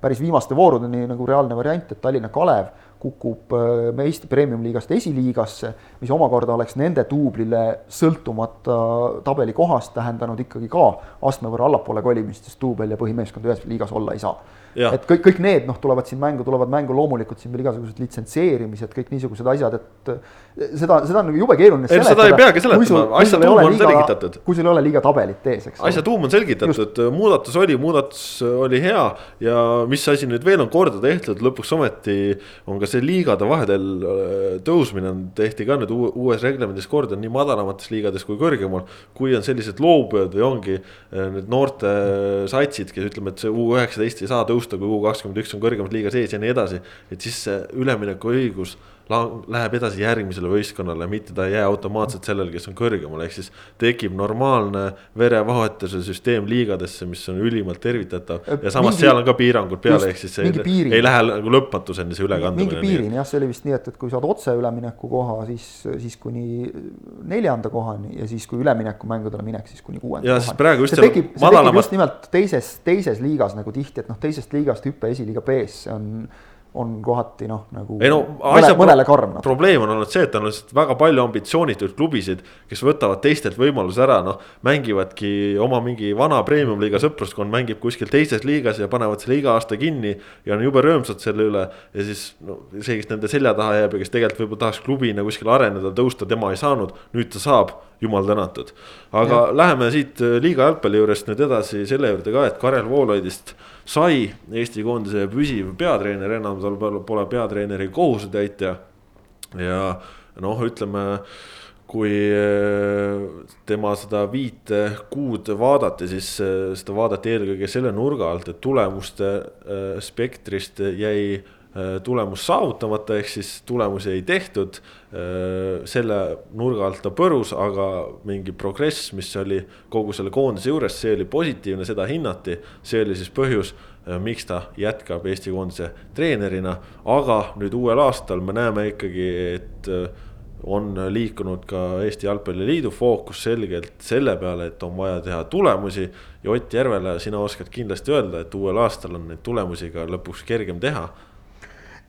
päris viimaste voorudeni nagu reaalne variant, et Tallinna Kalev kukub äh, Eesti Premium-liigast esiliigasse, mis omakorda oleks nende duublile sõltumata tabelikohast tähendanud ikkagi ka astme võrra allapoole kolimist, sest duubel ja põhimeeskond ühes liigas olla ei saa et kõik, kõik need noh, tulevad siin mängu, tulevad mängu loomulikult siin veel igasugused litsenseerimised, kõik niisugused asjad, et seda, seda on nagu jube keeruline ei, seda ei peagi seletama, asja tuum on liiga, selgitatud. kui sul ei ole liiga tabelit ees, eks. asja tuum on selgitatud, muudatus oli, muudatus oli hea. Ja mis asi nüüd veel on korda tehtud, lõpuks ometi on ka see liigade vahedel äh, tõusmine on, tehti ka nüüd uues reglemendis korda nii madalamates liigades kui kõrgemal. kui on sellised loobujad või ongi need noorte satsid, kes ütleme, et see U üheksateist ei saa tõusta tõusta, kui U kakskümmend üks on kõrgemas liigas ees ja nii edasi. et siis see üleminekuõigus läheb edasi järgmisele võistkonnale, mitte ta ei jää automaatselt sellele, kes on kõrgemal, ehk siis tekib normaalne verevahetuse süsteem liigadesse, mis on ülimalt tervitatav. ja samas mingi, seal on ka piirangud peale, ehk siis ei, ei lähe nagu lõpmatuseni see ülekandumine. mingi piirini jah, see oli vist nii, et, et kui saad otse ülemineku koha, siis, siis kuni neljanda kohani ja siis, kui üleminekumängudele minek, siis kuni kuuenda kohani. siis praegu just see tekib, see tekib just nimelt teises, teises liigas nagu tihti, et noh, teisest liigast hüppe esiliiga B-sse on on kohati noh, nagu ei no mõne, mõnele karm. probleem on olnud see, et on lihtsalt väga palju ambitsioonituid klubisid, kes võtavad teistelt võimaluse ära, noh. mängivadki oma mingi vana premium-liiga sõpruskond mängib kuskil teises liigas ja panevad selle iga aasta kinni. ja on jube rõõmsad selle üle ja siis no see, kes nende selja taha jääb ja kes tegelikult võib-olla tahaks klubina kuskil areneda, tõusta, tema ei saanud, nüüd ta saab jumal tänatud. aga ja. läheme siit liiga jalgpalli juurest nüüd edasi selle juurde ka, et Karel Voolaidist sai Eesti koondise püsiv peatreener, enam tal pole peatreeneri kohusetäitja. ja noh, ütleme kui eh, tema seda viite kuud vaadati, siis seda vaadati eelkõige selle nurga alt, et tulemuste spektrist jäi tulemus saavutamata, ehk siis tulemusi ei tehtud. selle nurga alt ta põrus, aga mingi progress, mis oli kogu selle koondise juures, see oli positiivne, seda hinnati. see oli siis põhjus, miks ta jätkab Eesti koondise treenerina, aga nüüd uuel aastal me näeme ikkagi, et on liikunud ka Eesti Jalgpalliliidu fookus selgelt selle peale, et on vaja teha tulemusi. ja Ott Järvele, sina oskad kindlasti öelda, et uuel aastal on neid tulemusi ka lõpuks kergem teha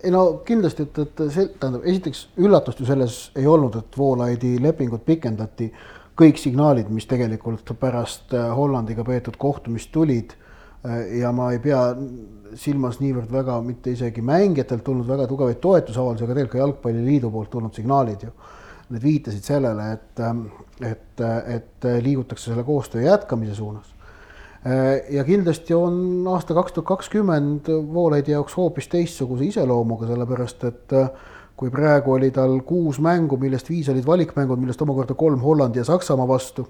ei no kindlasti, et, et see tähendab, esiteks üllatust ju selles ei olnud, et Voolaidi lepingut pikendati. kõik signaalid, mis tegelikult pärast äh, Hollandiga peetud kohtumist tulid äh, ja ma ei pea silmas niivõrd väga mitte isegi mängijatelt tulnud väga tugevaid toetusavaldusi, aga tegelikult ka Jalgpalliliidu poolt tulnud signaalid ju. Need viitasid sellele, et, et, et liigutakse selle koostöö jätkamise suunas Äh, ja kindlasti on aasta kaks tuhat kakskümmend Voolaidi jaoks hoopis teistsuguse iseloomuga, sellepärast et äh, kui praegu oli tal kuus mängu, millest viis olid valikmängud, millest omakorda kolm Hollandi ja Saksamaa vastu.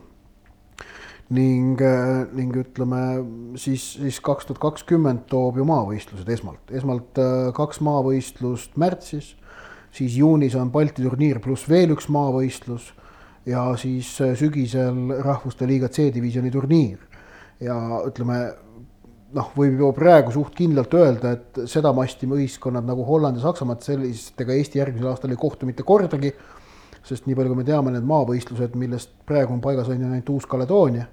ning, äh, ning ütleme siis, siis kaks tuhat kakskümmend toob ju maavõistlused esmalt, esmalt kaks maavõistlust märtsis, siis juunis on Balti turniir pluss veel üks maavõistlus ja siis sügisel Rahvuste Liiga C-divisjoni turniir ja ütleme noh, võib ju praegu suht kindlalt öelda, et sedamasti ühiskonnad nagu Holland ja Saksamaa, et sellistega Eesti järgmisel aastal ei kohtu mitte kordagi. sest nii palju, kui me teame, need maavõistlused, millest praegu on paigas, on ju ainult Uus-Kaledoonia.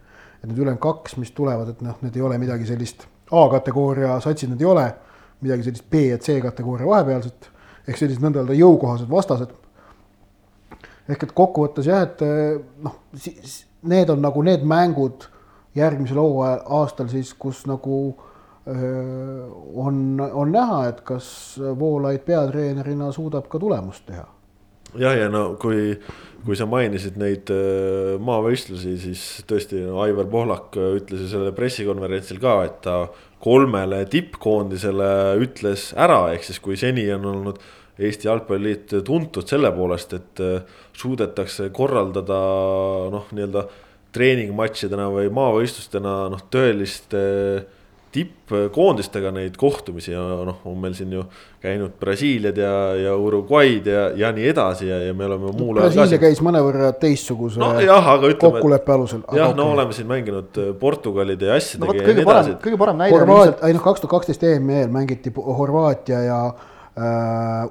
et need ülejäänud kaks, mis tulevad, et noh, need ei ole midagi sellist A-kategooria satsid, need ei ole midagi sellist B ja C kategooria vahepealset ehk sellised nõnda öelda jõukohased vastased. ehk et kokkuvõttes jah, et noh, need on nagu need mängud järgmisel hooajal, aastal siis, kus nagu öö, on, on näha, et kas Voolaid peatreenerina suudab ka tulemust teha. jah, ja no kui, kui sa mainisid neid maavõistlusi, siis tõesti no, Aivar Pohlak ütles ju sellel pressikonverentsil ka, et ta kolmele tippkoondisele ütles ära, ehk siis kui seni on olnud Eesti Jalgpalliliit tuntud selle poolest, et suudetakse korraldada noh, nii-öelda treeningmatšidena või maavõistlustena noh, tõeliste tippkoondistega neid kohtumisi ja noh, on meil siin ju käinud Brasiiliad ja, ja Uruguay'd ja, ja nii edasi ja, ja me oleme muul ajal. Brasiilia käis mõnevõrra teistsuguse no, jah, ütleme, kokkuleppe alusel. jah, no okay. oleme siin mänginud Portugalide ja asjadega no, ja nii edasi. kõige parem näide. Horvaat-, ei noh, kaks tuhat kaksteist EM-il mängiti Horvaatia ja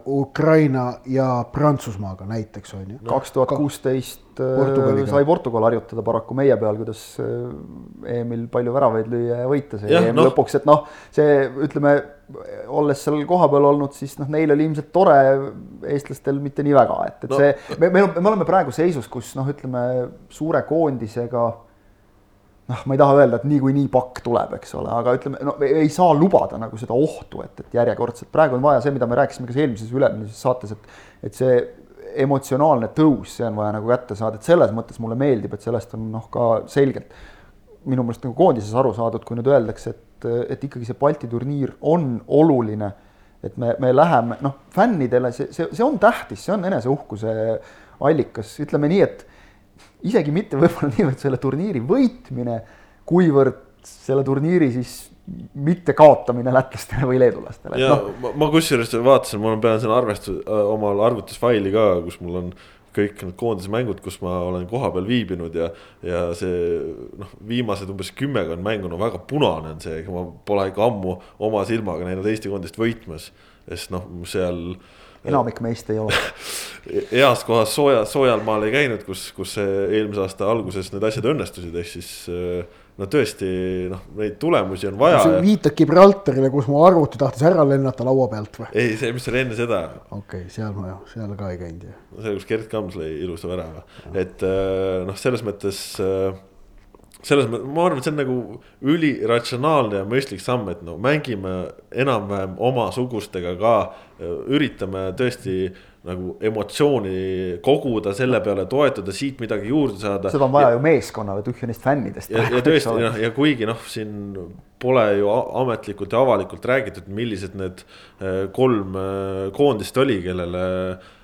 Ukraina ja Prantsusmaaga näiteks on ju. kaks tuhat kuusteist äh, sai Portugal harjutada paraku meie peal, kuidas äh, EM-il palju väravaid lüüa ja võita see EM no. lõpuks, et noh, see ütleme, olles seal kohapeal olnud, siis noh, neil oli ilmselt tore, eestlastel mitte nii väga, et, et no. see, me, me, me oleme praegu seisus, kus noh, ütleme suure koondisega noh, ma ei taha öelda, et niikuinii pakk tuleb, eks ole, aga ütleme, no ei saa lubada nagu seda ohtu, et, et järjekordselt praegu on vaja see, mida me rääkisime ka eelmises üle-eelmises saates, et, et see emotsionaalne tõus, see on vaja nagu kätte saada, et selles mõttes mulle meeldib, et sellest on noh, ka selgelt minu meelest nagu koondises aru saadud, kui nüüd öeldakse, et, et ikkagi see Balti turniir on oluline. et me, me läheme, noh, fännidele see, see, see on tähtis, see on eneseuhkuse allikas, ütleme nii, et isegi mitte võib-olla [laughs] niivõrd selle turniiri võitmine, kuivõrd selle turniiri siis mitte kaotamine lätlastele või leedulastele. ja no. ma, ma kusjuures vaatasin, ma pean siin arvestus, omal arvutusfaili ka, kus mul on kõik need koondise mängud, kus ma olen kohapeal viibinud ja, ja see noh, viimased umbes kümmekond mängu, no väga punane on see, ma pole ikka ammu oma silmaga näinud Eesti koondist võitmas, sest noh, seal äh, enamik meist ei ole [laughs] heas kohas sooja, soojal maal ei käinud, kus, kus eelmise aasta alguses need asjad õnnestusid, ehk siis äh, no tõesti noh, neid tulemusi on vaja. sa viitad Gibraltarile, kus mu arvuti tahtis ära lennata laua pealt või? ei, see, mis oli enne seda. okei okay,, seal ma seal ka ei käinud jah. see, kus Gerd Kams lõi ilusa värava, et äh, noh, selles mõttes äh, selles mõttes, ma arvan, et see on nagu üliratsionaalne ja mõistlik samm, et no mängime enam-vähem omasugustega ka. Üritame tõesti nagu emotsiooni koguda selle peale, toetada, siit midagi juurde saada. seda on vaja ja, ju meeskonnale, tühja neist fännidest. ja, ja tõesti noh, ja kuigi noh, siin pole ju ametlikult ja avalikult räägitud, millised need eh, kolm eh, koondist oli, kellele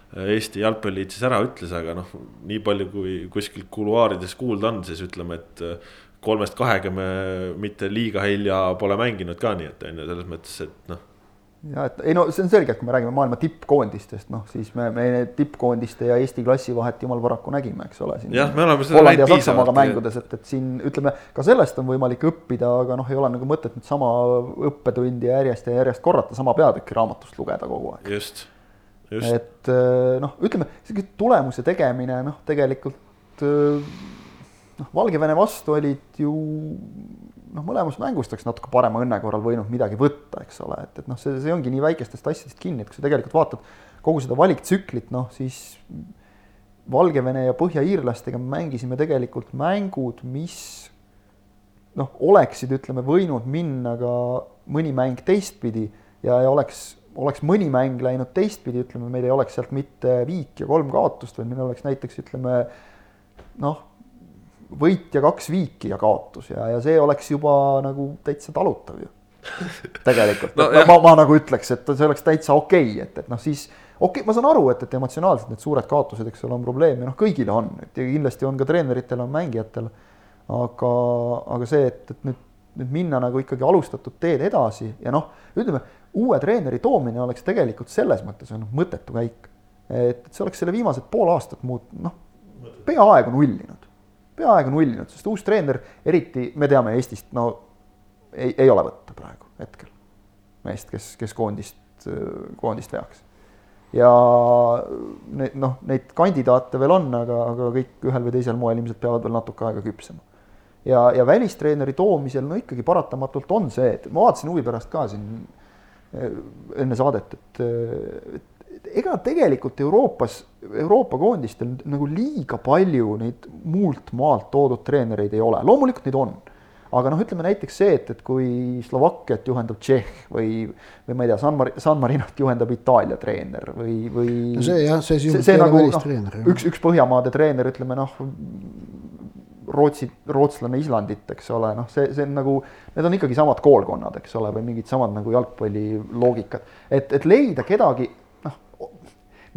Eesti Jalgpalliliit siis ära ütles, aga noh, nii palju kui kuskilt kuluaarides kuulda on, siis ütleme, et äh, kolmest kahega me mitte liiga hilja pole mänginud ka, nii et on ju selles mõttes, et noh ja et ei no see on selge, et kui me räägime maailma tippkoondistest, noh siis me, me tippkoondiste ja Eesti klassi vahet jumal paraku nägime, eks ole. jah, me oleme seda näinud piisavalt. mängudes, et, et siin ütleme, ka sellest on võimalik õppida, aga noh, ei ole nagu mõtet nüüd sama õppetundi järjest ja järjest korrata, sama peatükki raamatust lugeda kogu aeg. just et äh, noh, ütleme sihuke tulemuse tegemine noh, tegelikult äh, noh, Valgevene vastu olid ju noh, mõlemas mängus oleks natuke parema õnne korral võinud midagi võtta, eks ole, et, et noh, see, see ongi nii väikestest asjadest kinni, et kui sa tegelikult vaatad kogu seda valiktsüklit, noh siis Valgevene ja Põhja-Iirlastega mängisime tegelikult mängud, mis noh, oleksid, ütleme, võinud minna ka mõni mäng teistpidi ja, ja oleks, oleks mõni mäng läinud teistpidi, ütleme, meil ei oleks sealt mitte viik ja kolm kaotust, vaid meil oleks näiteks ütleme noh, võit ja kaks viiki ja kaotus ja, ja see oleks juba nagu täitsa talutav ju. tegelikult no,, ma, ma nagu ütleks, et see oleks täitsa okei okay,, et, et noh, siis okei okay,, ma saan aru, et, et emotsionaalselt need suured kaotused, eks ole, on probleem ja noh, kõigil on, et ja kindlasti on ka treeneritel, on mängijatel. aga, aga see, et, et nüüd, nüüd minna nagu ikkagi alustatud teed edasi ja noh, ütleme, uue treeneri toomine oleks tegelikult selles mõttes on mõttetu käik. et, et see oleks selle viimased pool aastat muut-, noh, peaaegu nullinud, peaaegu nullinud, sest uus treener, eriti me teame Eestist, no ei, ei ole võtta praegu hetkel meest, kes, kes koondist, koondist veaks ja need noh, neid kandidaate veel on, aga, aga kõik ühel või teisel moel ilmselt peavad veel natuke aega küpsema. ja, ja välistreeneri toomisel no ikkagi paratamatult on see, et ma vaatasin huvi pärast ka siin eh, enne saadet, et, et ega tegelikult Euroopas, Euroopa koondistel nagu liiga palju neid muult maalt toodud treenereid ei ole, loomulikult neid on aga noh, ütleme näiteks see, et, et kui Slovakkiat juhendab Tšehh või, või ma ei tea, San Mar-, San Marinot juhendab Itaalia treener või, või. no see jah, see see, see nagu noh, üks, üks Põhjamaade treener, ütleme noh, Rootsi, rootslane Islandit, eks ole, noh, see, see on nagu, need on ikkagi samad koolkonnad, eks ole, või mingid samad nagu jalgpalliloogikad. et, et leida kedagi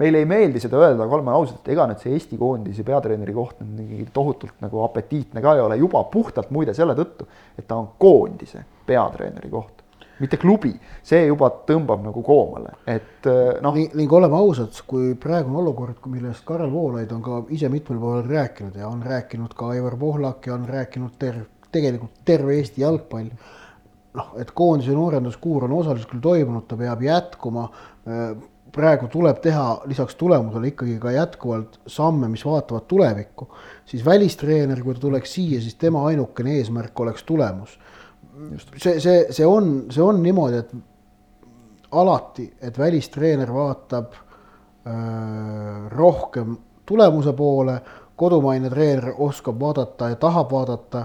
meile ei meeldi seda öelda, aga oleme ausad, ega nüüd see Eesti koondise peatreeneri koht nüüd mingi tohutult nagu apetiitne ka ei ole, juba puhtalt muide selle tõttu, et ta on koondise peatreeneri koht mitte klubi, see juba tõmbab nagu koomale, et äh, noh. ning oleme ausad, kui praegune olukord, millest Karel Voolaid on ka ise mitmel poolel rääkinud ja on rääkinud ka Aivar Pohlak ja on rääkinud terv-, tegelikult terve Eesti jalgpall. noh, et koondise noorenduskuur on osaliselt küll toimunud, ta peab jätkuma äh, praegu tuleb teha lisaks tulemusele ikkagi ka jätkuvalt samme, mis vaatavad tulevikku, siis välistreener, kui ta tuleks siia, siis tema ainukene eesmärk oleks tulemus. see, see, see on, see on niimoodi, et alati, et välistreener vaatab öö, äh, rohkem tulemuse poole, kodumaine treener oskab vaadata ja tahab vaadata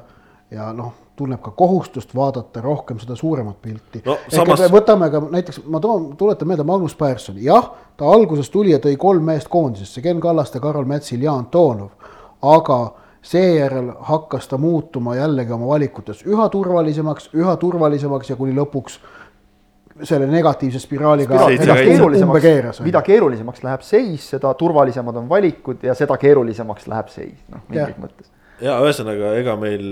ja noh tunneb ka kohustust vaadata rohkem seda suuremat pilti. No,. Samas... võtame ka näiteks, ma toon, tuletan meelde Magnus Persson, jah, ta alguses tuli ja tõi kolm meest koondisesse, Ken Kallaste, Karol Metsil ja Antonov, aga seejärel hakkas ta muutuma jällegi oma valikutes üha turvalisemaks, üha turvalisemaks ja kuni lõpuks selle negatiivse spiraaliga keerulisemaks, mida keerulisemaks läheb seis, seda turvalisemad on valikud ja seda keerulisemaks läheb seis, noh, mingis mõttes ja ühesõnaga, ega meil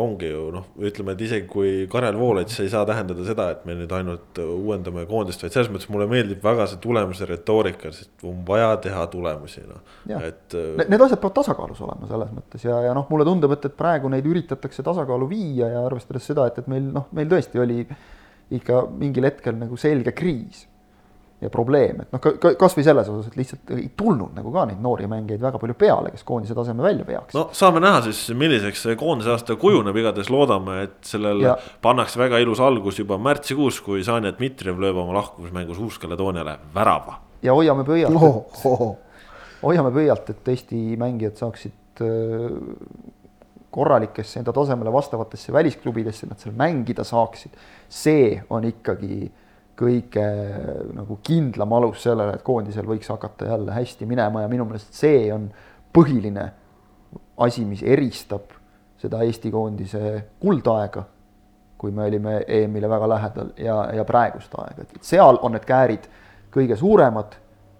ongi ju noh, ütleme, et isegi kui Karel Voolaid, see ei saa tähendada seda, et me nüüd ainult uuendame koondist, vaid selles mõttes mulle meeldib väga see tulemuse retoorika, sest on vaja teha tulemusi, noh. et. Need asjad peavad tasakaalus olema selles mõttes ja, ja noh, mulle tundub, et, et praegu neid üritatakse tasakaalu viia ja arvestades seda, et, et meil noh, meil tõesti oli ikka mingil hetkel nagu selge kriis ja probleem, et noh, ka kasvõi selles osas, et lihtsalt ei tulnud nagu ka neid noori mängijaid väga palju peale, kes koondise taseme välja veaks. no saame näha siis, milliseks see koondise aasta kujuneb, igatahes loodame, et sellel ja. pannakse väga ilus algus juba märtsikuus, kui Sanja Dmitrijev lööb oma lahkumismängus Uus-Caledooniale värava. ja hoiame pöialt oh,, oh. hoiame pöialt, et Eesti mängijad saaksid äh, korralikesse enda tasemele vastavatesse välisklubidesse, nad seal mängida saaksid. see on ikkagi kõige nagu kindlam alus sellele, et koondisel võiks hakata jälle hästi minema ja minu meelest see on põhiline asi, mis eristab seda Eesti koondise kuldaega, kui me olime EM-ile väga lähedal ja, ja praegust aega, et seal on need käärid kõige suuremad,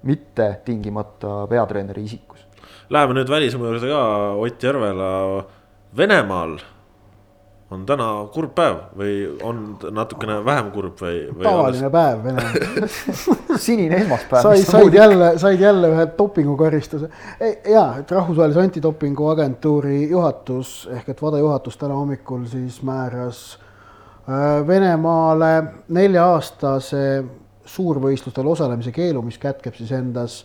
mitte tingimata peatreeneri isikus. Läheme nüüd välismaa juurde ka, Ott Järvela Venemaal on täna kurb päev või on natukene vähem kurb või, või? tavaline alles... päev Venemaal [laughs] sinine esmaspäev. said, said jälle, said jälle ühe dopingukaristuse. ja, et rahvusvahelise antidopingu agentuuri juhatus ehk et WADA juhatus täna hommikul siis määras äh, Venemaale nelja-aastase suurvõistlustel osalemise keelu, mis kätkeb siis endas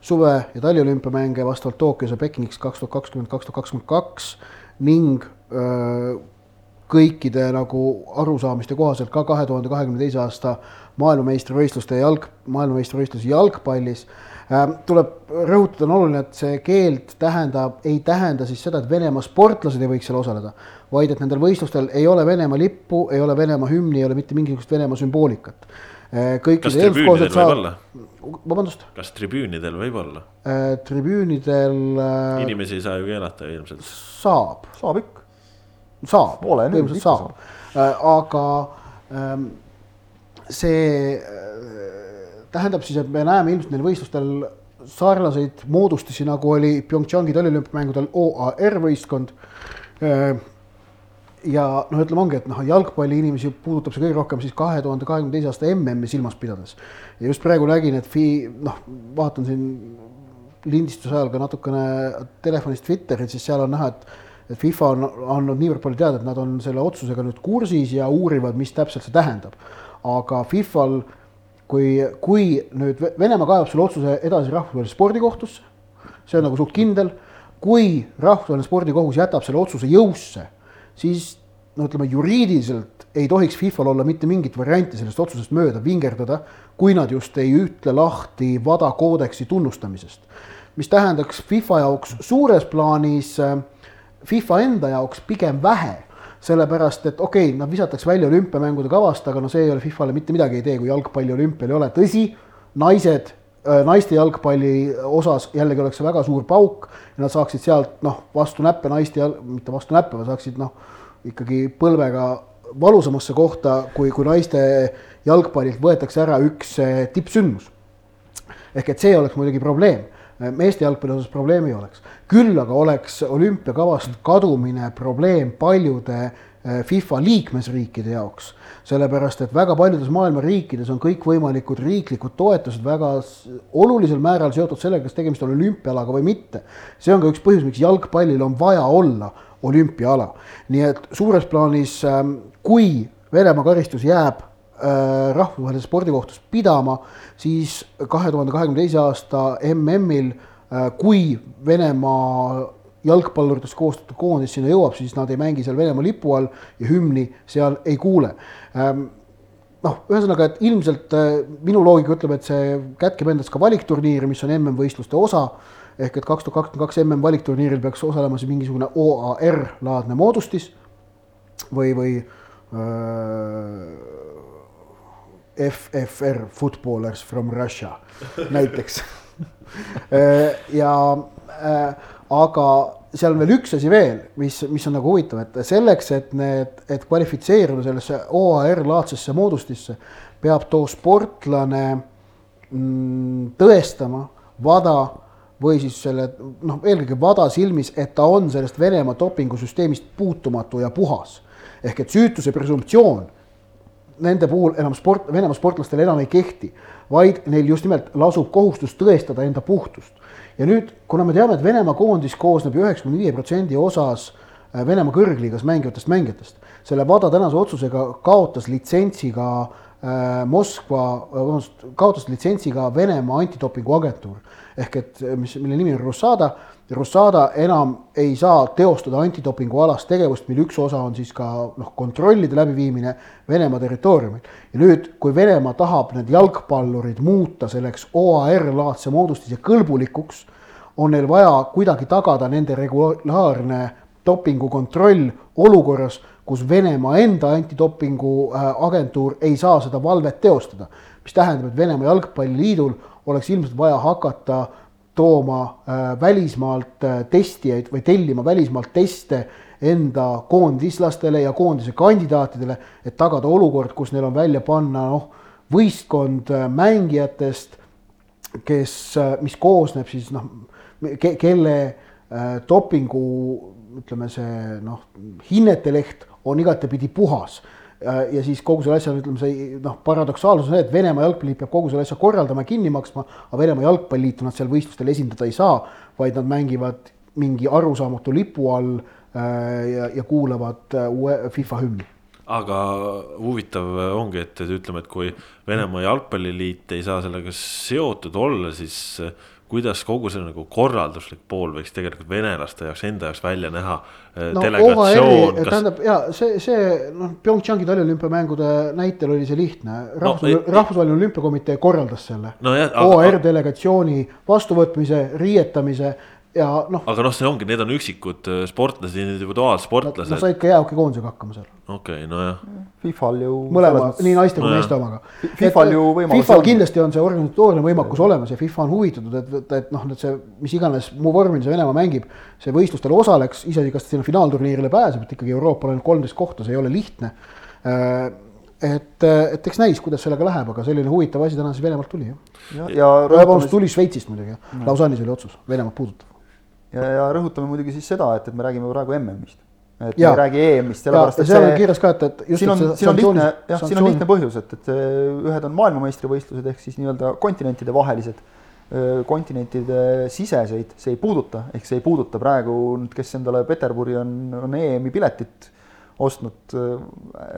suve- ja taliolümpiamänge vastavalt Tokyos ja Pekiniks kaks tuhat kakskümmend, kaks tuhat kakskümmend kaks ning öö, äh, kõikide nagu arusaamiste kohaselt ka kahe tuhande kahekümne teise aasta maailmameistrivõistluste jalg, maailmameistrivõistlusi jalgpallis ähm, tuleb rõhutada, on oluline, et see keeld tähendab, ei tähenda siis seda, et Venemaa sportlased ei võiks seal osaleda, vaid et nendel võistlustel ei ole Venemaa lippu, ei ole Venemaa hümni, ei ole mitte mingisugust Venemaa sümboolikat. Äh, tribüünidel võib olla? vabandust? kas tribüünidel võib olla? Äh, tribüünidel. inimesi ei saa ju keelata ilmselt. saab. saab ikka saab, põhimõtteliselt saab, äh, aga ähm, see äh, tähendab siis, et me näeme ilmselt neil võistlustel sarnaseid moodustusi, nagu oli PyeongChangi taliolümpiamängudel OAR võistkond. Äh, ja noh, ütleme ongi, et noh, jalgpalli inimesi puudutab see kõige rohkem siis kahe tuhande kahekümne teise aasta MM-i silmas pidades. ja just praegu nägin, et FI, noh, vaatan siin lindistuse ajal ka natukene telefonist Twitterit, siis seal on näha, et et FIFA on andnud niivõrd palju teada, et nad on selle otsusega nüüd kursis ja uurivad, mis täpselt see tähendab. aga FIFA-l, kui, kui nüüd Venemaa kaebab selle otsuse edasi rahvusvahelisse spordikohtusse, see on nagu suht kindel, kui rahvusvaheline spordikohus jätab selle otsuse jõusse, siis no ütleme, juriidiliselt ei tohiks FIFA-l olla mitte mingit varianti sellest otsusest mööda vingerdada, kui nad just ei ütle lahti WADA koodeksi tunnustamisest. mis tähendaks FIFA jaoks suures plaanis äh, FIFA enda jaoks pigem vähe sellepärast et okei okay,, nad visatakse välja olümpiamängude kavast, aga no see ei ole FIFA-le mitte midagi ei tee, kui jalgpalli olümpial ei ole, tõsi, naised, äh, naiste jalgpalli osas jällegi oleks see väga suur pauk ja nad saaksid sealt noh, vastu näppe naiste jalg, mitte vastu näppe, vaid saaksid noh, ikkagi põlvega valusamasse kohta, kui, kui naiste jalgpallilt võetakse ära üks äh, tippsündmus. ehk et see oleks muidugi probleem meeste jalgpalli osas probleemi ei oleks. küll aga oleks olümpiakavast kadumine probleem paljude eh, FIFA liikmesriikide jaoks, sellepärast et väga paljudes maailma riikides on kõikvõimalikud riiklikud toetused väga olulisel määral seotud sellega, kas tegemist on olümpiaalaga või mitte. see on ka üks põhjus, miks jalgpallil on vaja olla olümpiaala. nii et suures plaanis, ehm, kui Venemaa karistus jääb Äh, rahvusvahelises spordikohtus pidama, siis kahe tuhande kahekümne teise aasta MM-il, äh, kui Venemaa jalgpalluritest koostatud koondis sinna jõuab, siis nad ei mängi seal Venemaa lipu all ja hümni seal ei kuule. Ähm, noh, ühesõnaga, et ilmselt äh, minu loogika ütleb, et see kätkeb endas ka valikturniiri, mis on MM-võistluste osa ehk et kaks tuhat kakskümmend kaks MM valikturniiril peaks osalema siis mingisugune OAR laadne moodustis või, või öö, FFR Footballers from Russia [laughs] näiteks äh, ja äh, aga seal on veel üks asi veel, mis, mis on nagu huvitav, et selleks, et need, et kvalifitseeruda sellesse OAR-laadsesse moodustisse, peab too sportlane mm, tõestama WADA või siis selle noh, eelkõige WADA silmis, et ta on sellest Venemaa dopingusüsteemist puutumatu ja puhas. ehk et süütuse presumptsioon nende puhul enam sport, Venemaa sportlastel enam ei kehti, vaid neil just nimelt lasub kohustus tõestada enda puhtust. ja nüüd, kuna me teame, et Venemaa koondis koosneb üheksakümne viie protsendi osas äh, Venemaa kõrgliigas mängivatest mängijatest, selle WADA tänase otsusega kaotas litsentsi ka äh, Moskva, äh, vabandust, kaotas litsentsi ka Venemaa antidopingu agentuur ehk et mis, mille nimi on Rossada Russada enam ei saa teostada antidopingu alast tegevust, mille üks osa on siis ka noh, kontrollide läbiviimine Venemaa territooriumil. ja nüüd, kui Venemaa tahab need jalgpallurid muuta selleks OAR-laadse moodustise kõlbulikuks, on neil vaja kuidagi tagada nende regulaarne dopingukontroll olukorras, kus Venemaa enda antidopingu äh, agentuur ei saa seda valvet teostada. mis tähendab, et Venemaa Jalgpalliliidul oleks ilmselt vaja hakata tooma äh, välismaalt äh, testijaid või tellima välismaalt teste enda koondislastele ja koondise kandidaatidele, et tagada olukord, kus neil on välja panna noh, võistkond äh, mängijatest, kes, mis koosneb siis noh ke, kelle dopingu ütleme, see noh, hinneteleht on igatepidi puhas ja siis kogu selle asja, ütleme see noh, paradoksaalsus on see, et Venemaa jalgpalliliit peab kogu selle asja korraldama ja kinni maksma, aga Venemaa jalgpalliliitu nad seal võistlustel esindada ei saa, vaid nad mängivad mingi arusaamatu lipu all äh, ja, ja kuulavad äh, uue FIFA hümni. Aga huvitav ongi, et ütleme, et kui Venemaa jalgpalliliit ei saa sellega seotud olla, siis kuidas kogu see nagu korralduslik pool võiks tegelikult venelaste jaoks enda jaoks välja näha äh, no delegatsioon kas... tähendab ja see, see noh, PyeongChangi taliolümpiamängude näitel oli see lihtne. rahvusvaheline no, rahvusvaheline olümpiakomitee korraldas selle no. OHR delegatsiooni vastuvõtmise, riietamise ja noh. aga noh, see ongi, need on üksikud äh, sportlased, individuaalsportlased. Nad said ka jäähokikoondisega hakkama seal. okei okay,, nojah. Fifal ju. mõlema, nii naiste kui no meeste omaga. Fifal ju võimalus. Fifal kindlasti on see organisatoorne võimakus olemas ja FIFA on huvitatud, et, et, et noh, et see, mis iganes muu vormil see Venemaa mängib, see võistlustel osaleks, isegi kas ta sinna finaalturniirile pääseb, et ikkagi Euroopal ainult kolmteist kohta, see ei ole lihtne äh, et, et eks näis, kuidas sellega läheb, aga selline huvitav asi täna siis Venemaalt tuli jah. ja, ja, ja vabandust, tuli Šveitsist muidugi, Lausanne'is oli otsus, Venemaad puudutav ja, ja rõhutame muidugi siis seda, et, et me räägime praegu MM-ist. et ja. me ei räägi EM-ist, sellepärast et see. kirjas ka, et, et just. siin on, siin on lihtne, jah, siin on lihtne põhjus, et, et ühed on maailmameistrivõistlused ehk siis nii-öelda kontinentide vahelised, kontinentide siseseid, see ei puuduta, ehk see ei puuduta praegu kes endale Peterburi on, on EM-i piletit ostnud,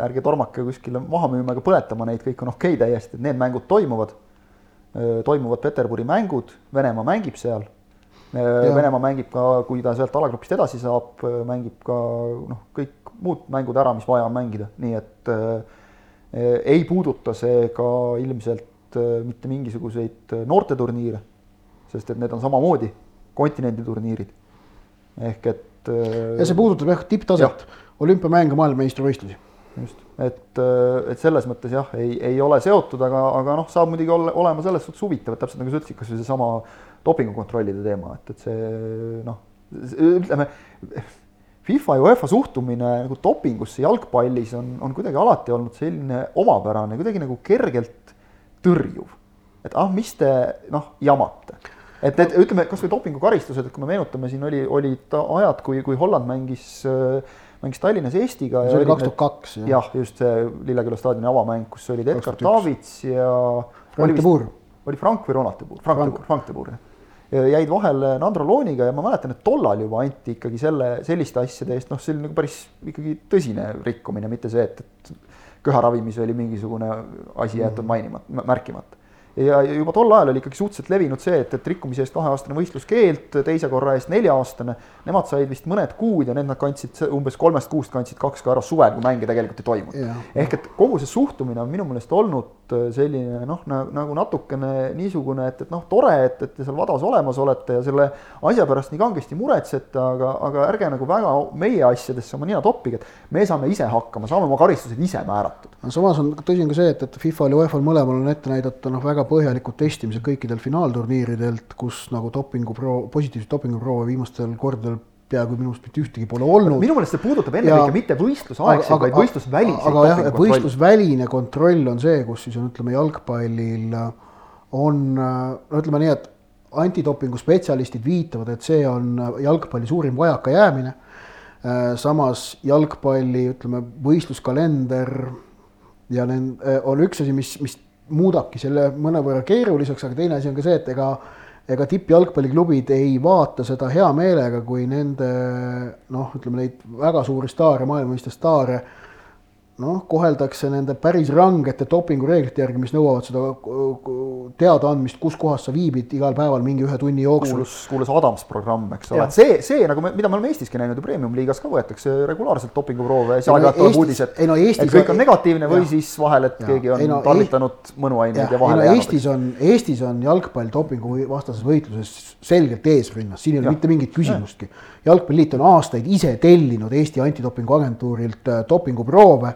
ärge tormake kuskile maha müüma ega põletama neid, kõik on okei okay täiesti, et need mängud toimuvad. toimuvad Peterburi mängud, Venemaa mängib seal Ja. Venemaa mängib ka, kui ta sealt alagrupist edasi saab, mängib ka noh, kõik muud mängud ära, mis vaja on mängida, nii et äh, ei puuduta see ka ilmselt äh, mitte mingisuguseid noorteturniire, sest et need on samamoodi kontinenditurniirid. ehk et äh,. ja see puudutab jah tipptaset, olümpiamänge, maailmameistrivõistlusi. just, et, äh, et selles mõttes jah, ei, ei ole seotud, aga, aga noh, saab muidugi olla, olema selles suhtes huvitav, et täpselt nagu sa ütlesid, kas või seesama dopingukontrollide teema, et, et see noh, ütleme FIFA ja UEFA suhtumine nagu dopingusse jalgpallis on, on kuidagi alati olnud selline omapärane, kuidagi nagu kergelt tõrjuv. et ah, mis te noh, jamate. et, et ütleme kasvõi dopingukaristused, et kui me meenutame, siin oli, olid ajad, kui, kui Holland mängis mängis Tallinnas Eestiga. see oli kaks tuhat kaks. jah, just see Lilleküla staadioni avamäng, kus olid Edgar Davids ja. Frank de Boer. oli Frank või Ronald de Boer? Frank, Frank, Frank de Boer, jah jäid vahele Nandro Looniga ja ma mäletan, et tollal juba anti ikkagi selle, selliste asjade eest, noh, see oli nagu päris ikkagi tõsine rikkumine, mitte see, et, et köharavimis oli mingisugune asi jäetud mainimata, märkimata ja juba tol ajal oli ikkagi suhteliselt levinud see, et, et rikkumise eest kaheaastane võistluskeeld, teise korra eest nelja-aastane. Nemad said vist mõned kuud ja need nad kandsid umbes kolmest kuust kandsid kaks ka ära suvel, kui mänge tegelikult ei toimunud. ehk et kogu see suhtumine on minu meelest olnud äh, selline noh, nagu natukene niisugune, et, et noh, tore, et, et te seal vadas olemas olete ja selle asja pärast nii kangesti muretsete, aga, aga ärge nagu väga meie asjadesse oma nina toppige, et me saame ise hakkama, saame oma karistused ise määratud. samas on tõsi on ka see, et, et FIFA-l ja UEFA-l mõlemal on ette näidata noh, väga põhjalikud testimised kõikidel finaalturniiridelt, kus nagu dopinguproo-, positiivseid dopinguproove viimastel kordadel peaaegu minu arust mitte ühtegi pole olnud. minu meelest see puudutab ennekõike mitte võistlusaegseid, vaid võistlusväliseid. aga jah, võistlusväline kontroll on see, kus siis on, ütleme, jalgpallil on, no ütleme nii, et antidopingu spetsialistid viitavad, et see on jalgpalli suurim vajakajäämine. samas jalgpalli, ütleme, võistluskalender ja need on üks asi, mis, mis muudabki selle mõnevõrra keeruliseks, aga teine asi on ka see, et ega ega tippjalgpalliklubid ei vaata seda hea meelega, kui nende noh, ütleme neid väga suuri staare, maailmameister staare noh, koheldakse nende päris rangete dopingureeglite järgi, mis nõuavad seda teadaandmist, kus kohas sa viibid igal päeval mingi ühe tunni jooksul. kuulus, kuulus Adams programm, eks ole, et see, see nagu me, mida me oleme Eestiski näinud ju premium-liigas ka võetakse regulaarselt dopinguproove ja siis aeg-ajalt tuleb uudis, et, et kõik on negatiivne või ja. siis vahel, et ja. keegi on no, tarvitanud mõnuaineid ja, ja vahele jäänud. Eestis on, Eestis on jalgpall dopingu vastases võitluses selgelt eesrinnas, siin ei ole mitte mingit küsimustki. Jalgpalliliit on aastaid ise tellinud Eesti antidopinguagentuurilt äh, dopinguproove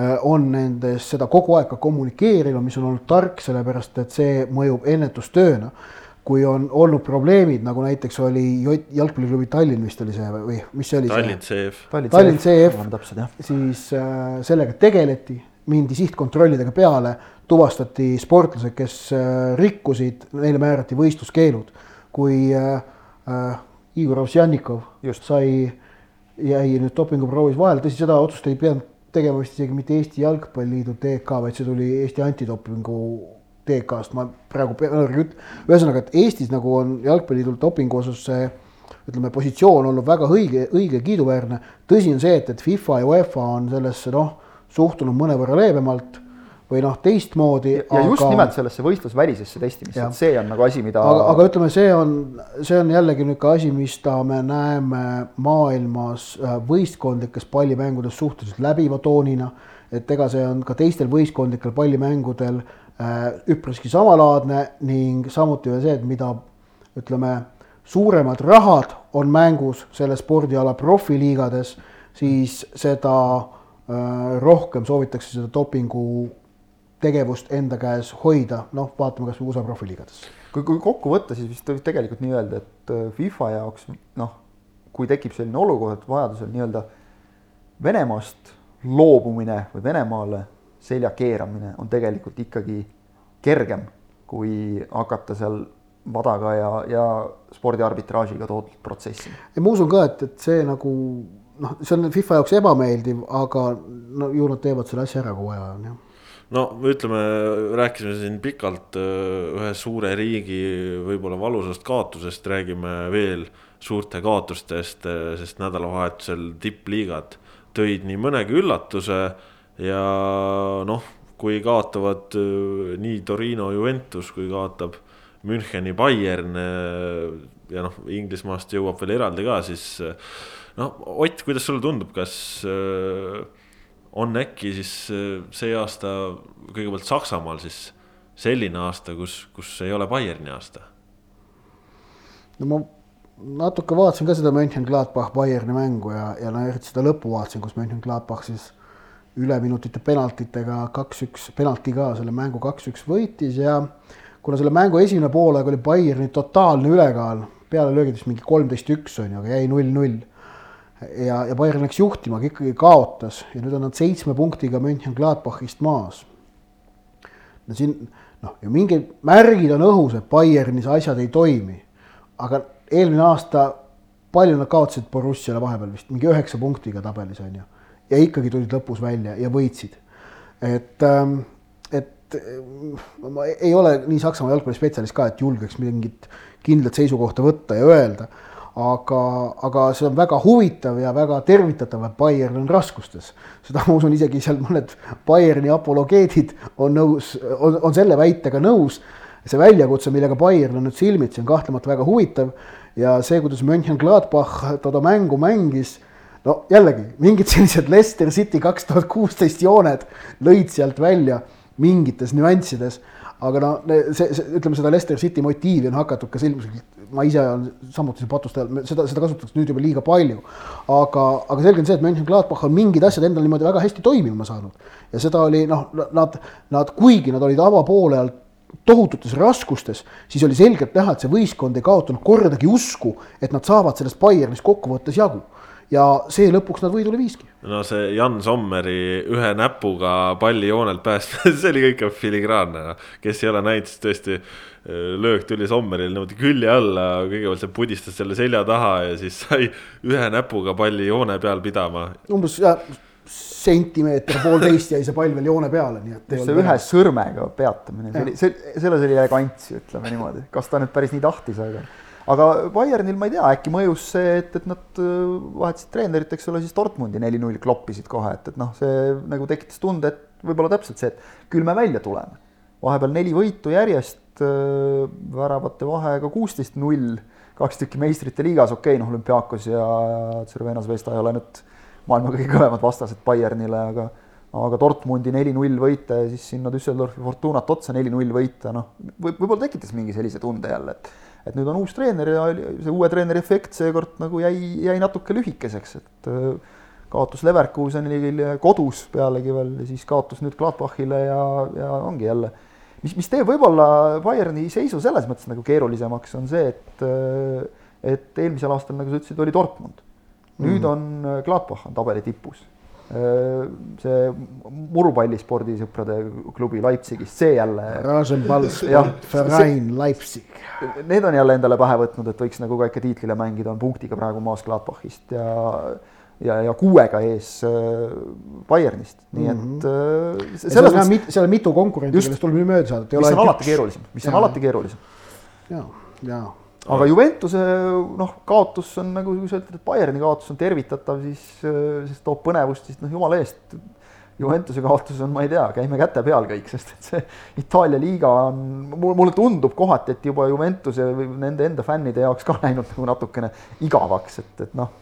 Äh, on nendes seda kogu aeg ka kommunikeerinud, mis on olnud tark, sellepärast et see mõjub ennetustööna. kui on olnud probleemid, nagu näiteks oli jalgpalliklubi Tallinn vist oli see või mis see oli? Tallinn CF. Tallinn CF, siis äh, sellega tegeleti, mindi sihtkontrollidega peale, tuvastati sportlased, kes äh, rikkusid, neile määrati võistluskeelud. kui äh, äh, Igor Ovsjannikov sai, jäi nüüd dopinguproovis vahele, tõsi, seda otsust ei pidanud tegema vist isegi mitte Eesti Jalgpalliliidu TK, vaid see tuli Eesti Antidopingu TK-st, ma praegu pean ühesõnaga, et Eestis nagu on Jalgpalliliidul dopingu osas see ütleme, positsioon olnud väga õige, õige, kiiduväärne. tõsi on see, et, et FIFA ja UEFA on sellesse noh, suhtunud mõnevõrra leebemalt. Või noh, teistmoodi. ja aga... just nimelt sellesse võistlusvälisesse testimisse, et see on nagu asi, mida. aga, aga ütleme, see on, see on jällegi niisugune asi, mis ta me näeme maailmas äh, võistkondlikes pallimängudes suhteliselt läbiva toonina. et ega see on ka teistel võistkondlikel pallimängudel äh, üpriski samalaadne ning samuti veel see, et mida ütleme, suuremad rahad on mängus selle spordiala profiliigades, siis seda äh, rohkem soovitakse seda dopingu tegevust enda käes hoida, noh, vaatame kasvõi USA profiliigades. kui, kui kokku võtta, siis vist võib tegelikult nii öelda, et äh, FIFA jaoks noh, kui tekib selline olukord, vajadusel nii-öelda Venemaast loobumine või Venemaale selja keeramine on tegelikult ikkagi kergem, kui hakata seal vadaga ja, ja spordiarbitraažiga toodud protsessi. ma usun ka, et, et see nagu noh, see on FIFA jaoks ebameeldiv, aga no ju nad teevad selle asja ära, kui vaja on, jah no ütleme, rääkisime siin pikalt äh, ühe suure riigi võib-olla valusast kaotusest, räägime veel suurte kaotustest, äh, sest nädalavahetusel tippliigad tõid nii mõnegi üllatuse ja noh, kui kaotavad äh, nii Torino Juventus kui kaotab Müncheni Bayern ja noh, Inglismaast jõuab veel eraldi ka, siis noh, Ott, kuidas sulle tundub, kas äh, on äkki siis äh, see aasta kõigepealt Saksamaal siis selline aasta, kus, kus ei ole Bayerni aasta? no ma natuke vaatasin ka seda Mönchengladbach Bayerni mängu ja, ja no eriti seda lõppu vaatasin, kus Mönchengladbach siis üleminutite penaltitega kaks-üks, penalti ka selle mängu kaks-üks võitis ja kuna selle mängu esimene poolaeg oli Bayerni totaalne ülekaal, pealelöögid vist mingi kolmteist üks on ju, aga jäi null-null ja, ja Bayern läks juhtima, aga ikkagi kaotas ja nüüd on nad seitsme punktiga Mönchengladbachist maas. no siin noh, ja mingid märgid on õhus, et Bayernis asjad ei toimi. aga eelmine aasta palju nad kaotasid Borussiale vahepeal vist mingi üheksa punktiga tabelis on ju. ja ikkagi tulid lõpus välja ja võitsid. et, ähm, et ma ei ole nii Saksamaa jalgpallispetsialist ka, et julgeks mingit kindlat seisukohta võtta ja öelda aga, aga see on väga huvitav ja väga tervitatav, et Bayern on raskustes. seda ma usun, isegi seal mõned Bayerni apologeedid on nõus, on, on selle väitega nõus. see väljakutse, millega Bayern on nüüd silmitsi, on kahtlemata väga huvitav ja see, kuidas Mönchengladbach toda mängu mängis no jällegi mingid sellised Leicester City kaks tuhat kuusteist jooned lõid sealt välja mingites nüanssides aga no see, see, ütleme seda Leicester City motiivi on hakatud ka ilmselt ma ise olen samuti patustajal, seda, seda kasutatakse nüüd juba liiga palju. aga, aga selge on see, et Mönchengladbach on mingid asjad endal niimoodi väga hästi toimima saanud. ja seda oli noh, nad, nad, kuigi nad olid avapoolel tohututes raskustes, siis oli selgelt näha, et see võistkond ei kaotanud kordagi usku, et nad saavad sellest Bayernist kokkuvõttes jagu ja see lõpuks nad võidule viiski. no see Jan Sommeri ühe näpuga palli joonelt päästmine [laughs] see oli kõik filigraanne, kes ei ole näinud, siis tõesti äh, löök tuli Sommeril niimoodi külje alla, kõigepealt see pudistas selle selja taha ja siis sai ühe näpuga palli joone peal pidama. umbes jah, sentimeeter, poolteist jäi see pall veel joone peale, nii et. see ühe sõrmega peatamine, see oli, see, selles oli elegantsi, ütleme niimoodi, kas ta nüüd päris nii tahtis, aga aga Bayernil ma ei tea, äkki mõjus see, et, et nad äh, vahetasid treenerit, eks ole, siis Dortmundi neli-null kloppisid kohe, et, et noh, see nagu tekitas tunde, et võib-olla täpselt see, et küll me välja tuleme. vahepeal neli võitu järjest, äh, väravate vahega kuusteist null, kaks tükki meistrite liigas, okei okay,, noh, Olümpiakos ja Cervena Zvezda ei ole nüüd maailma kõige kõvemad vastased Bayernile, aga aga Dortmundi neli-null võita ja siis sinna Düsseldorfi Fortunat otsa neli-null võita, noh, võib-olla tekitas mingi sellise tunde jälle, et et nüüd on uus treener ja see uue treeneri efekt seekord nagu jäi, jäi natuke lühikeseks, et äh, kaotus Leverkusenile kodus pealegi veel ja siis kaotus nüüd Gladbachile ja, ja ongi jälle. mis, mis teeb võib-olla Bayerni seisu selles mõttes nagu keerulisemaks, on see, et, äh, et eelmisel aastal, nagu sa ütlesid, oli Dortmund. nüüd mm on äh, Gladbach on tabeli tipus see murupallispordisõprade klubi Leipzigist, see jälle. [laughs] Need on jälle endale pähe võtnud, et võiks nagu ka ikka tiitlile mängida, on punktiga praegu maas Gladbachist ja ja, ja kuuega ees äh, Bayernist, nii et mm. -hmm. selles mõttes. seal on mitu konkurenti, kellest tuleb nüüd mööda saada. mis on alati keerulisem, mis on alati keerulisem. ja, ja aga Juventuse noh, kaotus on nagu, sa ütled, et Bayerni kaotus on tervitatav, siis, siis toob põnevust, siis noh, jumala eest. Juventuse kaotus on, ma ei tea, käime käte peal kõik, sest et see Itaalia liiga on, mulle tundub kohati, et juba Juventuse või nende enda fännide jaoks ka läinud nagu natukene igavaks, et, et noh,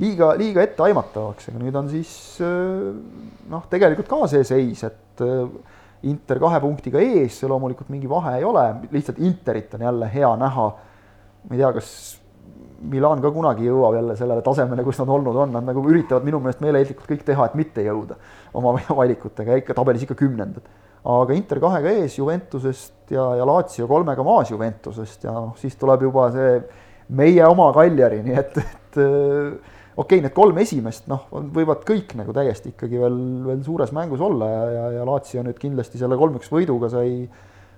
liiga, liiga etteaimatavaks, aga nüüd on siis noh, tegelikult ka see seis, et Inter kahe punktiga ees, loomulikult mingi vahe ei ole, lihtsalt Interit on jälle hea näha. Ma ei tea, kas Milan ka kunagi jõuab jälle sellele tasemele, kus nad olnud on, nad nagu üritavad minu meelest meeleheitlikult kõik teha, et mitte jõuda oma [laughs] valikutega, ikka tabelis ikka kümnendad. aga Inter kahega ees Juventusest ja, ja Lazio kolmega maas Juventusest. Ja noh, siis tuleb juba see meie oma Kaljari, nii et, et okei okay,, need kolm esimest noh, võivad kõik nagu täiesti ikkagi veel, veel suures mängus olla. Ja, ja, ja Lazio nüüd kindlasti selle kolm-üks võiduga sai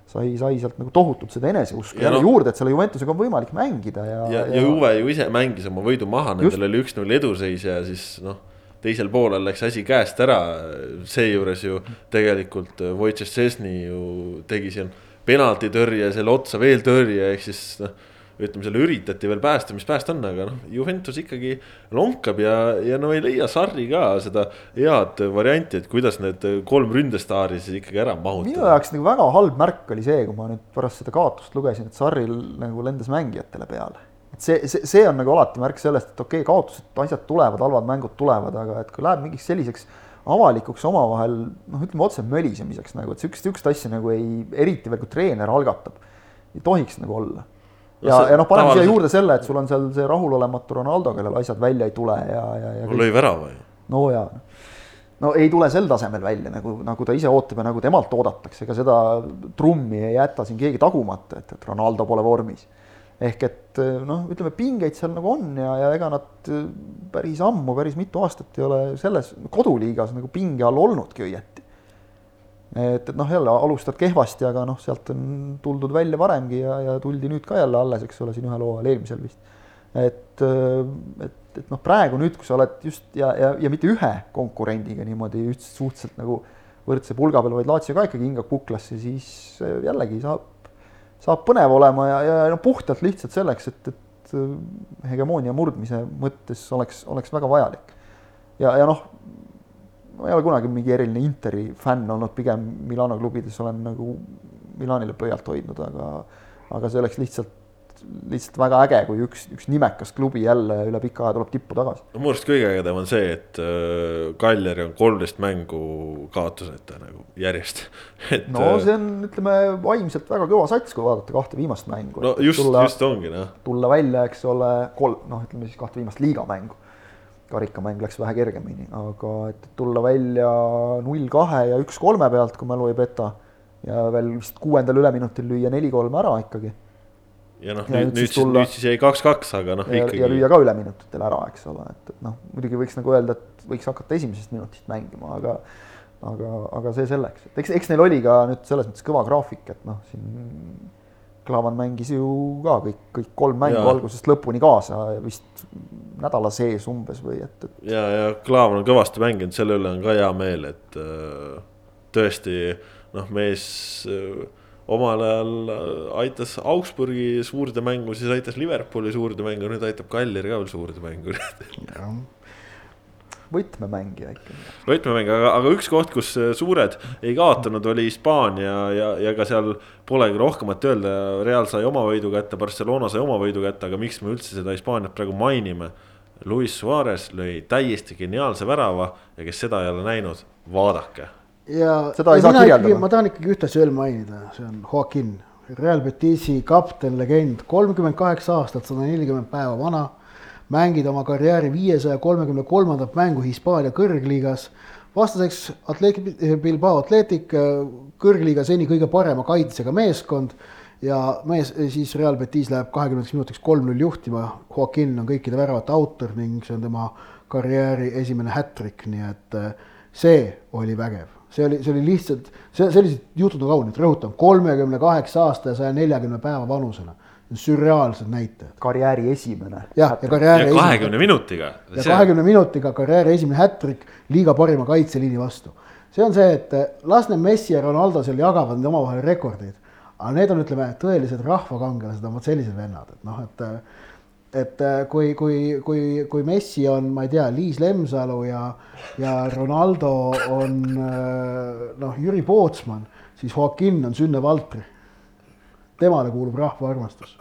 sai, sai sealt nagu tohutult seda eneseusku jälle no, juurde, et selle Juventusega on võimalik mängida ja. ja, ja, Juve ju ise mängis oma võidu maha, nendel oli üks-null eduseis ja siis noh, teisel poolel läks asi käest ära. seejuures ju tegelikult Wojciech Szczesny ju tegi siin penaltitõrje selle otsa veel tõrje, ehk siis noh ütleme, selle üritati veel päästa, mis päästa on, aga noh, Juventus ikkagi lonkab ja, ja no ei leia Sarri ka seda head varianti, et kuidas need kolm ründestaari siis ikkagi ära mahutada. minu jaoks nagu väga halb märk oli see, kui ma nüüd pärast seda kaotust lugesin, et Sarril nagu lendas mängijatele peale. et see, see, see on nagu alati märk sellest, et okei okay,, kaotused, asjad tulevad, halvad mängud tulevad, aga et kui läheb mingiks selliseks avalikuks omavahel noh, ütleme otse mölisemiseks nagu, et sihukest, sihukest asja nagu ei, eriti veel kui treener algatab, ei tohiks nagu olla ja no,, ja noh, paneme tavaliselt... siia juurde selle, et sul on seal see rahulolematu Ronaldo, kellel asjad välja ei tule ja, ja, ja. lõi värava ju. no ja, no ei tule sel tasemel välja, nagu, nagu ta ise ootab ja nagu temalt oodatakse, ega seda trummi ei jäta siin keegi tagumata, et, et Ronaldo pole vormis. ehk et noh, ütleme pingeid seal nagu on ja, ja ega nad päris ammu, päris mitu aastat ei ole selles koduliigas nagu pinge all olnudki õieti et, et noh, jälle alustad kehvasti, aga noh, sealt on tuldud välja varemgi ja, ja tuldi nüüd ka jälle alles, eks ole, siin ühel hooajal, eelmisel vist. et, et, et noh, praegu nüüd, kui sa oled just ja, ja, ja mitte ühe konkurendiga niimoodi just suhteliselt nagu võrdse pulga peal, vaid Laatsio ka ikkagi hingab kuklasse, siis jällegi saab, saab põnev olema ja, ja no puhtalt lihtsalt selleks, et, et hegemoonia murdmise mõttes oleks, oleks väga vajalik. ja, ja noh, ma ei ole kunagi mingi eriline Interi fänn olnud, pigem Milano klubides olen nagu Milanile pöialt hoidnud, aga, aga see oleks lihtsalt, lihtsalt väga äge, kui üks, üks nimekas klubi jälle üle pika aja tuleb tippu tagasi. no minu arust kõige ägedam on see, et äh, Kaljari on kolmteist mängu kaotuseta nagu järjest [laughs] et. no äh, see on, ütleme vaimselt väga kõva sats, kui vaadata kahte viimast mängu. no just, just ongi noh. tulla välja, eks ole, kolm, noh, ütleme siis kahte viimast liigamängu karikamäng läks vähe kergemini, aga et tulla välja null kahe ja üks kolme pealt, kui mälu ei peta, ja veel vist kuuendal üleminutil lüüa neli-kolm ära ikkagi. ja noh, nüüd, nüüd siis, tulla, nüüd siis jäi kaks-kaks, aga noh, ikkagi. ja lüüa ka üleminutitel ära, eks ole, et, et noh, muidugi võiks nagu öelda, et võiks hakata esimesest minutist mängima, aga aga, aga see selleks, et eks, eks neil oli ka nüüd selles mõttes kõva graafik, et noh, siin Klaavan mängis ju ka kõik, kõik kolm mängu ja. algusest lõpuni kaasa vist nädala sees umbes või et, et. ja, ja Klaavan on kõvasti mänginud, selle üle on ka hea meel, et äh, tõesti noh, mees äh, omal ajal äh, aitas Augsburgi suurde mängu, siis aitas Liverpooli suurde mängu, nüüd aitab Kaljari ka veel suurde mängu võtmemängija ikka. võtmemängija, aga, aga üks koht, kus äh, suured ei kaotanud, oli Hispaania ja, ja ka seal polegi rohkemat öelda. Real sai oma võidu kätte, Barcelona sai oma võidu kätte, aga miks me üldse seda Hispaaniat praegu mainime? Luis Suarez lõi täiesti geniaalse värava ja kes seda ei ole näinud, vaadake. ja seda ei ja saa kirjeldada. ma tahan ikkagi ühte asja veel mainida, see on Joaquin, Real Betisi kapten, legend, kolmkümmend kaheksa aastat, sada nelikümmend päeva vana mängid oma karjääri viiesaja kolmekümne kolmandat mängu Hispaania kõrgliigas. vastaseks Atletic Bilbao Athletic, kõrgliiga seni kõige parema kaitsega meeskond ja mees, siis Real Betis läheb kahekümnendaks minutiks kolm-null juhtima. Joaquin on kõikide väravate autor ning see on tema karjääri esimene hat-trick, nii et eh, see oli vägev see oli, see oli lihtsalt, see, sellised jutud on kaunid, rõhutan, kolmekümne kaheksa aasta ja saja neljakümne päeva vanusena sürreaalsed näitajad. karjääri esimene. jah, ja karjääri ja kahekümne minutiga. ja kahekümne minutiga karjääri esimene hätrik liiga parima kaitseliini vastu. see on see, et las need Messi ja Ronaldo seal jagavad need omavahel rekordeid. aga need on, ütleme, tõelised rahvakangelased on vot sellised vennad, et noh, et et äh, kui, kui, kui, kui Messi on, ma ei tea, Liis Lemsalu ja, ja Ronaldo on noh, Jüri Pootsman, siis Joaquin on Sünne Valtri. Temale kuulub rahva armastus.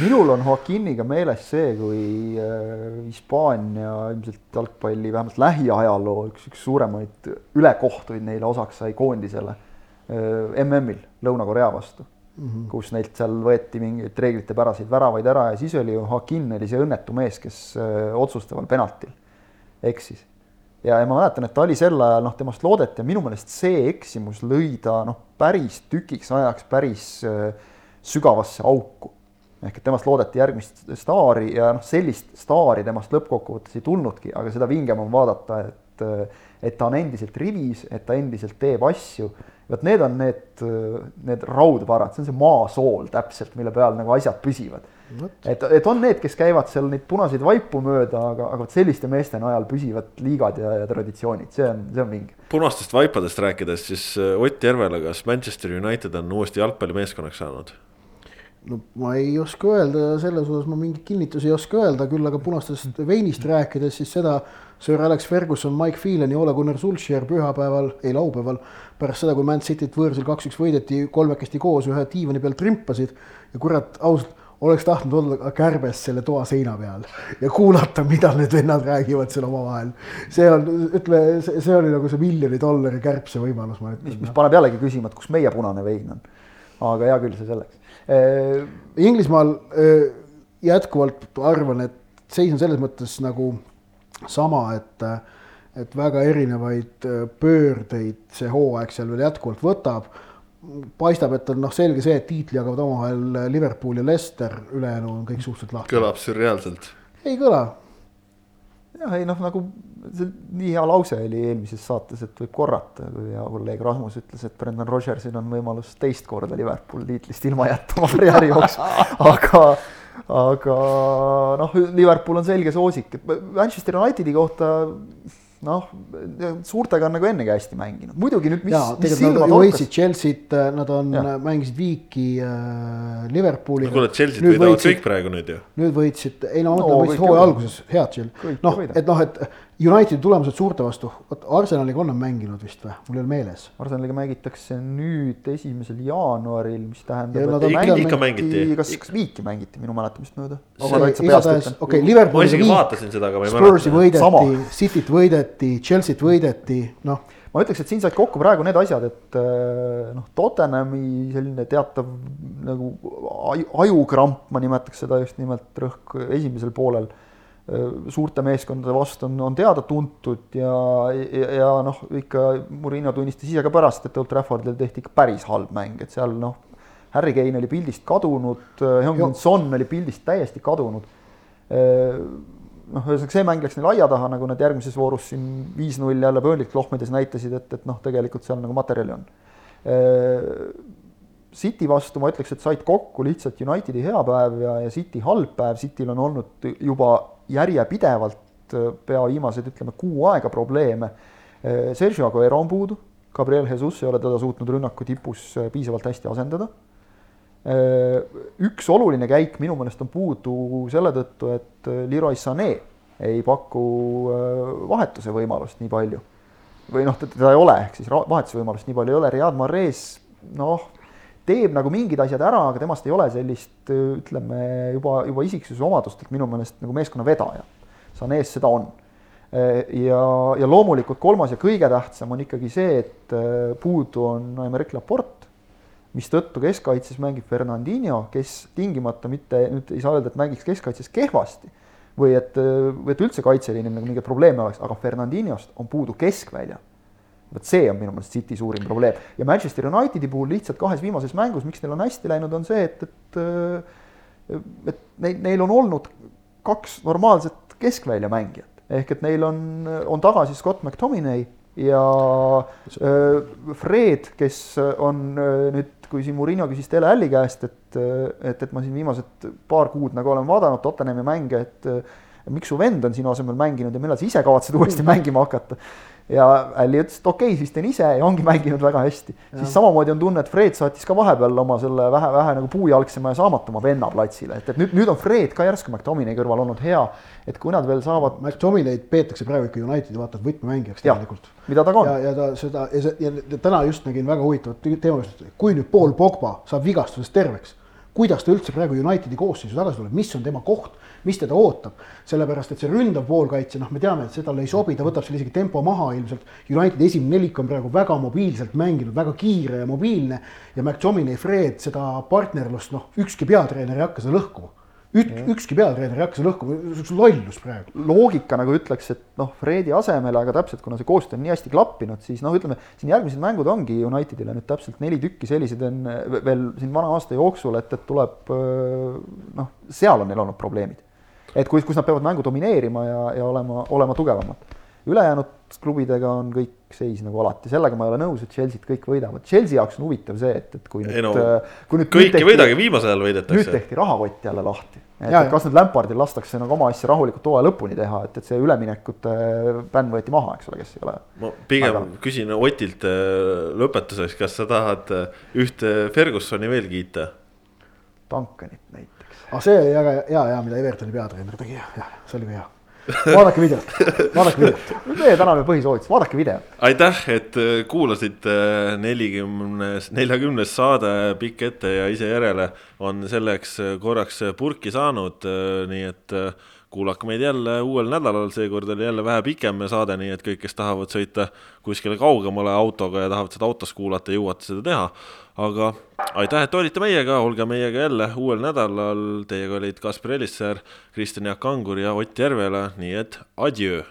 minul on Joaquiniga meeles see, kui äh, Hispaania ilmselt jalgpalli vähemalt lähiajaloo üks, üks suuremaid ülekohtuid neile osaks sai koondisele MM-il Lõuna-Korea vastu mm, -hmm. kus neilt seal võeti mingeid reeglitepäraseid väravaid ära ja siis oli ju Joaquin oli see õnnetu mees, kes öö, otsustaval penaltil eksis. ja, ja ma mäletan, et ta oli sel ajal, noh, temast loodeti ja minu meelest see eksimus lõi ta noh, päris tükiks ajaks päris öö, sügavasse auku. ehk et temast loodeti järgmist staari ja noh, sellist staari temast lõppkokkuvõttes ei tulnudki, aga seda vingem on vaadata, et et ta on endiselt rivis, et ta endiselt teeb asju vot need on need, need raudvarad, see on see maasool täpselt, mille peal nagu asjad püsivad. et, et on need, kes käivad seal neid punaseid vaipu mööda, aga, aga vot selliste meeste najal püsivad liigad ja, ja traditsioonid, see on, see on vinge. punastest vaipadest rääkides, siis äh, Ott Järvela, kas Manchester United on uuesti jalgpallimeeskonnaks saanud? no ma ei oska öelda, selles osas ma mingeid kinnitusi ei oska öelda, küll aga punastest veinist rääkides, siis seda Sir Alex Ferguson, Mike Phelan ja Ole Gunnar Solskjaer pühapäeval, ei laupäeval, pärast seda, kui Man Cityt võõrsil kaks-üks võideti, kolmekesti koos ühe diivani peal trimpasid ja kurat, ausalt, oleks tahtnud olla kärbes selle toa seina peal ja kuulata, mida need vennad räägivad seal omavahel. see on, ütle, see oli nagu see miljoni dollari kärbse võimalus, ma ütlen. mis, mis paneb jällegi küsima, et kus meie punane vein on. aga hea küll, see selleks. Inglismaal jätkuvalt arvan, et seis on selles mõttes nagu sama, et, et väga erinevaid äh, pöördeid see hooaeg seal veel jätkuvalt võtab. paistab, et on noh, selge see, et tiitli jagavad omavahel Liverpool ja Leicester, ülejäänu on kõik suhteliselt lahti. kõlab sürreaalselt. ei kõla. jah, ei noh, nagu see nii hea lause oli eelmises saates, et võib korrata, kui hea kolleeg Rasmus ütles, et Brendan Rodgersil on võimalus teist korda Liverpool tiitlist ilma jätta oma karjääri jooksul, [laughs] aga aga noh, Liverpool on selge soosik, et Manchester Unitedi kohta noh, suurtega on nagu ennegi hästi mänginud, muidugi nüüd mis, mis silma torkas. Chelsea't, nad on, mängisid viiki äh, Liverpooliga. no kuule, Chelsea't võidavad kõik praegu nüüd ju. nüüd võitsid, ei no, no võitsid hooaja alguses, head Chelsea, noh, et noh, et Unitedi tulemused suurte vastu, vot Arsenaliga on nad mänginud vist või, mul ei ole meeles. Arsenaliga mängitakse nüüd esimesel jaanuaril, mis tähendab. Mängiti, ikka mängiti. kas, kas viiki mängiti minu mäletamist mööda? okei Liverpooli. ma isegi vaatasin seda, aga ma ei mäleta. Spursi võideti, Cityt võideti, Chelsea't võideti, noh ma ütleks, et siin said kokku praegu need asjad, et äh, noh, Tottenhami selline teatav nagu ajukramp, ma nimetaks seda just nimelt rõhk esimesel poolel suurte meeskondade vastu on, on teada-tuntud ja, ja, ja noh, ikka Murillo tunnistas ise ka pärast, et Old Traffordil tehti ikka päris halb mäng, et seal noh, Harry Kane oli pildist kadunud, Heung-Min Son oli pildist täiesti kadunud. Äh, noh, ühesõnaga see mäng läks neil aia taha, nagu nad järgmises voorus siin viis-null jälle Burnley't lohmides näitasid, et, et noh, tegelikult seal nagu materjali on. City vastu ma ütleks, et said kokku lihtsalt Unitedi hea päev ja, ja City halb päev, Cityl on olnud juba järjepidevalt äh, pea viimased, ütleme, kuu aega probleeme. Äh, Sergio Aguero on puudu, Gabriel Jesus ei ole teda suutnud rünnaku tipus äh, piisavalt hästi asendada. üks oluline käik minu meelest on puudu selle tõttu, et Leroy Sané ei paku vahetuse võimalust nii palju. või noh, teda ei ole, ehk siis vahetuse võimalust nii palju ei ole, Riyad Mahrez noh, teeb nagu mingid asjad ära, aga temast ei ole sellist ütleme juba, juba isiksuse omadustelt minu meelest nagu meeskonna vedaja. Sanees seda on. ja, ja loomulikult kolmas ja kõige tähtsam on ikkagi see, et puudu on Aimeric Laporte, mistõttu keskkaitses mängib Fernandinho, kes tingimata mitte, nüüd ei saa öelda, et mängiks keskkaitses kehvasti või et, või et üldse kaitseliinil nagu mingeid probleeme oleks, aga Fernandinhost on puudu keskväljal vot see on minu meelest City suurim probleem. Ja Manchester Unitedi puhul lihtsalt kahes viimases mängus, miks neil on hästi läinud, on see, et, et et neil, neil on olnud kaks normaalset keskväljamängijat ehk et neil on, on tagasi Scott McTominay ja äh, Fred, kes on äh, nüüd, kui siin Murillo küsis Dele Alli käest, et, et, et ma siin viimased paar kuud nagu olen vaadanud Tottenhami mänge, et miks su vend on sinu asemel mänginud ja millal sa ise kavatsed uuesti [laughs] mängima hakata ja Alli ütles, et okei okay,, siis teen ise ja ongi mänginud väga hästi. siis samamoodi on tunne, et Fred saatis ka vahepeal oma selle vähe, vähe nagu puujalgsema ja saamatuma venna platsile, et, et nüüd, nüüd on Fred ka järsku McTominay kõrval olnud hea. et kui nad veel saavad. McTominay'd peetakse praegu ikka Unitedi vaata et võtmemängijaks tegelikult. mida ta ka on. ja, ja ta seda ja, see, ja täna just nägin väga huvitavat teemat, kui nüüd Paul Pogba saab vigastusest terveks kuidas ta üldse praegu Unitedi koosseisu tagasi tuleb, mis on tema koht, mis teda ootab. sellepärast, et see ründav poolkaitse, noh, me teame, et see talle ei sobi, ta võtab seal isegi tempo maha ilmselt. Unitedi esimene nelik on praegu väga mobiilselt mänginud, väga kiire ja mobiilne ja McTominay, Fred seda partnerlust, noh, ükski peatreener ei hakka seda lõhkuma Ük, ükski peatreener ei hakka seda lõhkuma, see on lollus praegu. loogika nagu ütleks, et noh, Fredi asemele, aga täpselt kuna see koostöö on nii hästi klappinud, siis noh, ütleme siin järgmised mängud ongi Unitedile nüüd täpselt neli tükki sellised on veel siin vana aasta jooksul, et, et tuleb noh, seal on neil olnud probleemid. et kus, kus nad peavad mängu domineerima ja, ja olema, olema tugevamad. ülejäänud klubidega on kõik seis nagu alati, sellega ma ei ole nõus, et Chelsea't kõik võidavad. Chelsea jaoks on huvitav see, et, et kui nüüd no,, kui nüüd. kõik ei võidagi, viimasel ajal võidetakse. nüüd tehti rahakott jälle lahti. Et ja, kas nüüd Lampardil lastakse nagu oma asja rahulikult hooaja lõpuni teha, et, et see üleminekute bänn võeti maha, eks ole, kes ei ole. ma pigem väga... küsin Otilt äh, lõpetuseks, kas sa tahad äh, ühte Fergusoni veel kiita? Duncanit näiteks. aga ah, see oli väga hea, hea, mida Evertoni peatreener tegi, jah, see oli ka hea vaadake videot, vaadake videot. meie tänane põhisoovitus, vaadake video. aitäh, et äh, kuulasite äh, nelikümnes, neljakümnes saade pikk ette ja ise järele on selleks äh, korraks purki saanud, nii et kuulake meid jälle uuel nädalal, seekord oli jälle vähe pikem saade, nii et kõik, kes tahavad sõita kuskile kaugemale autoga ja tahavad seda autos kuulata, jõuate seda teha. aga aitäh, et olite meiega, olge meiega jälle uuel nädalal, teiega olid Kaspar Elisser, Kristjan Jaak Angur ja Ott Järvela, nii et adjöö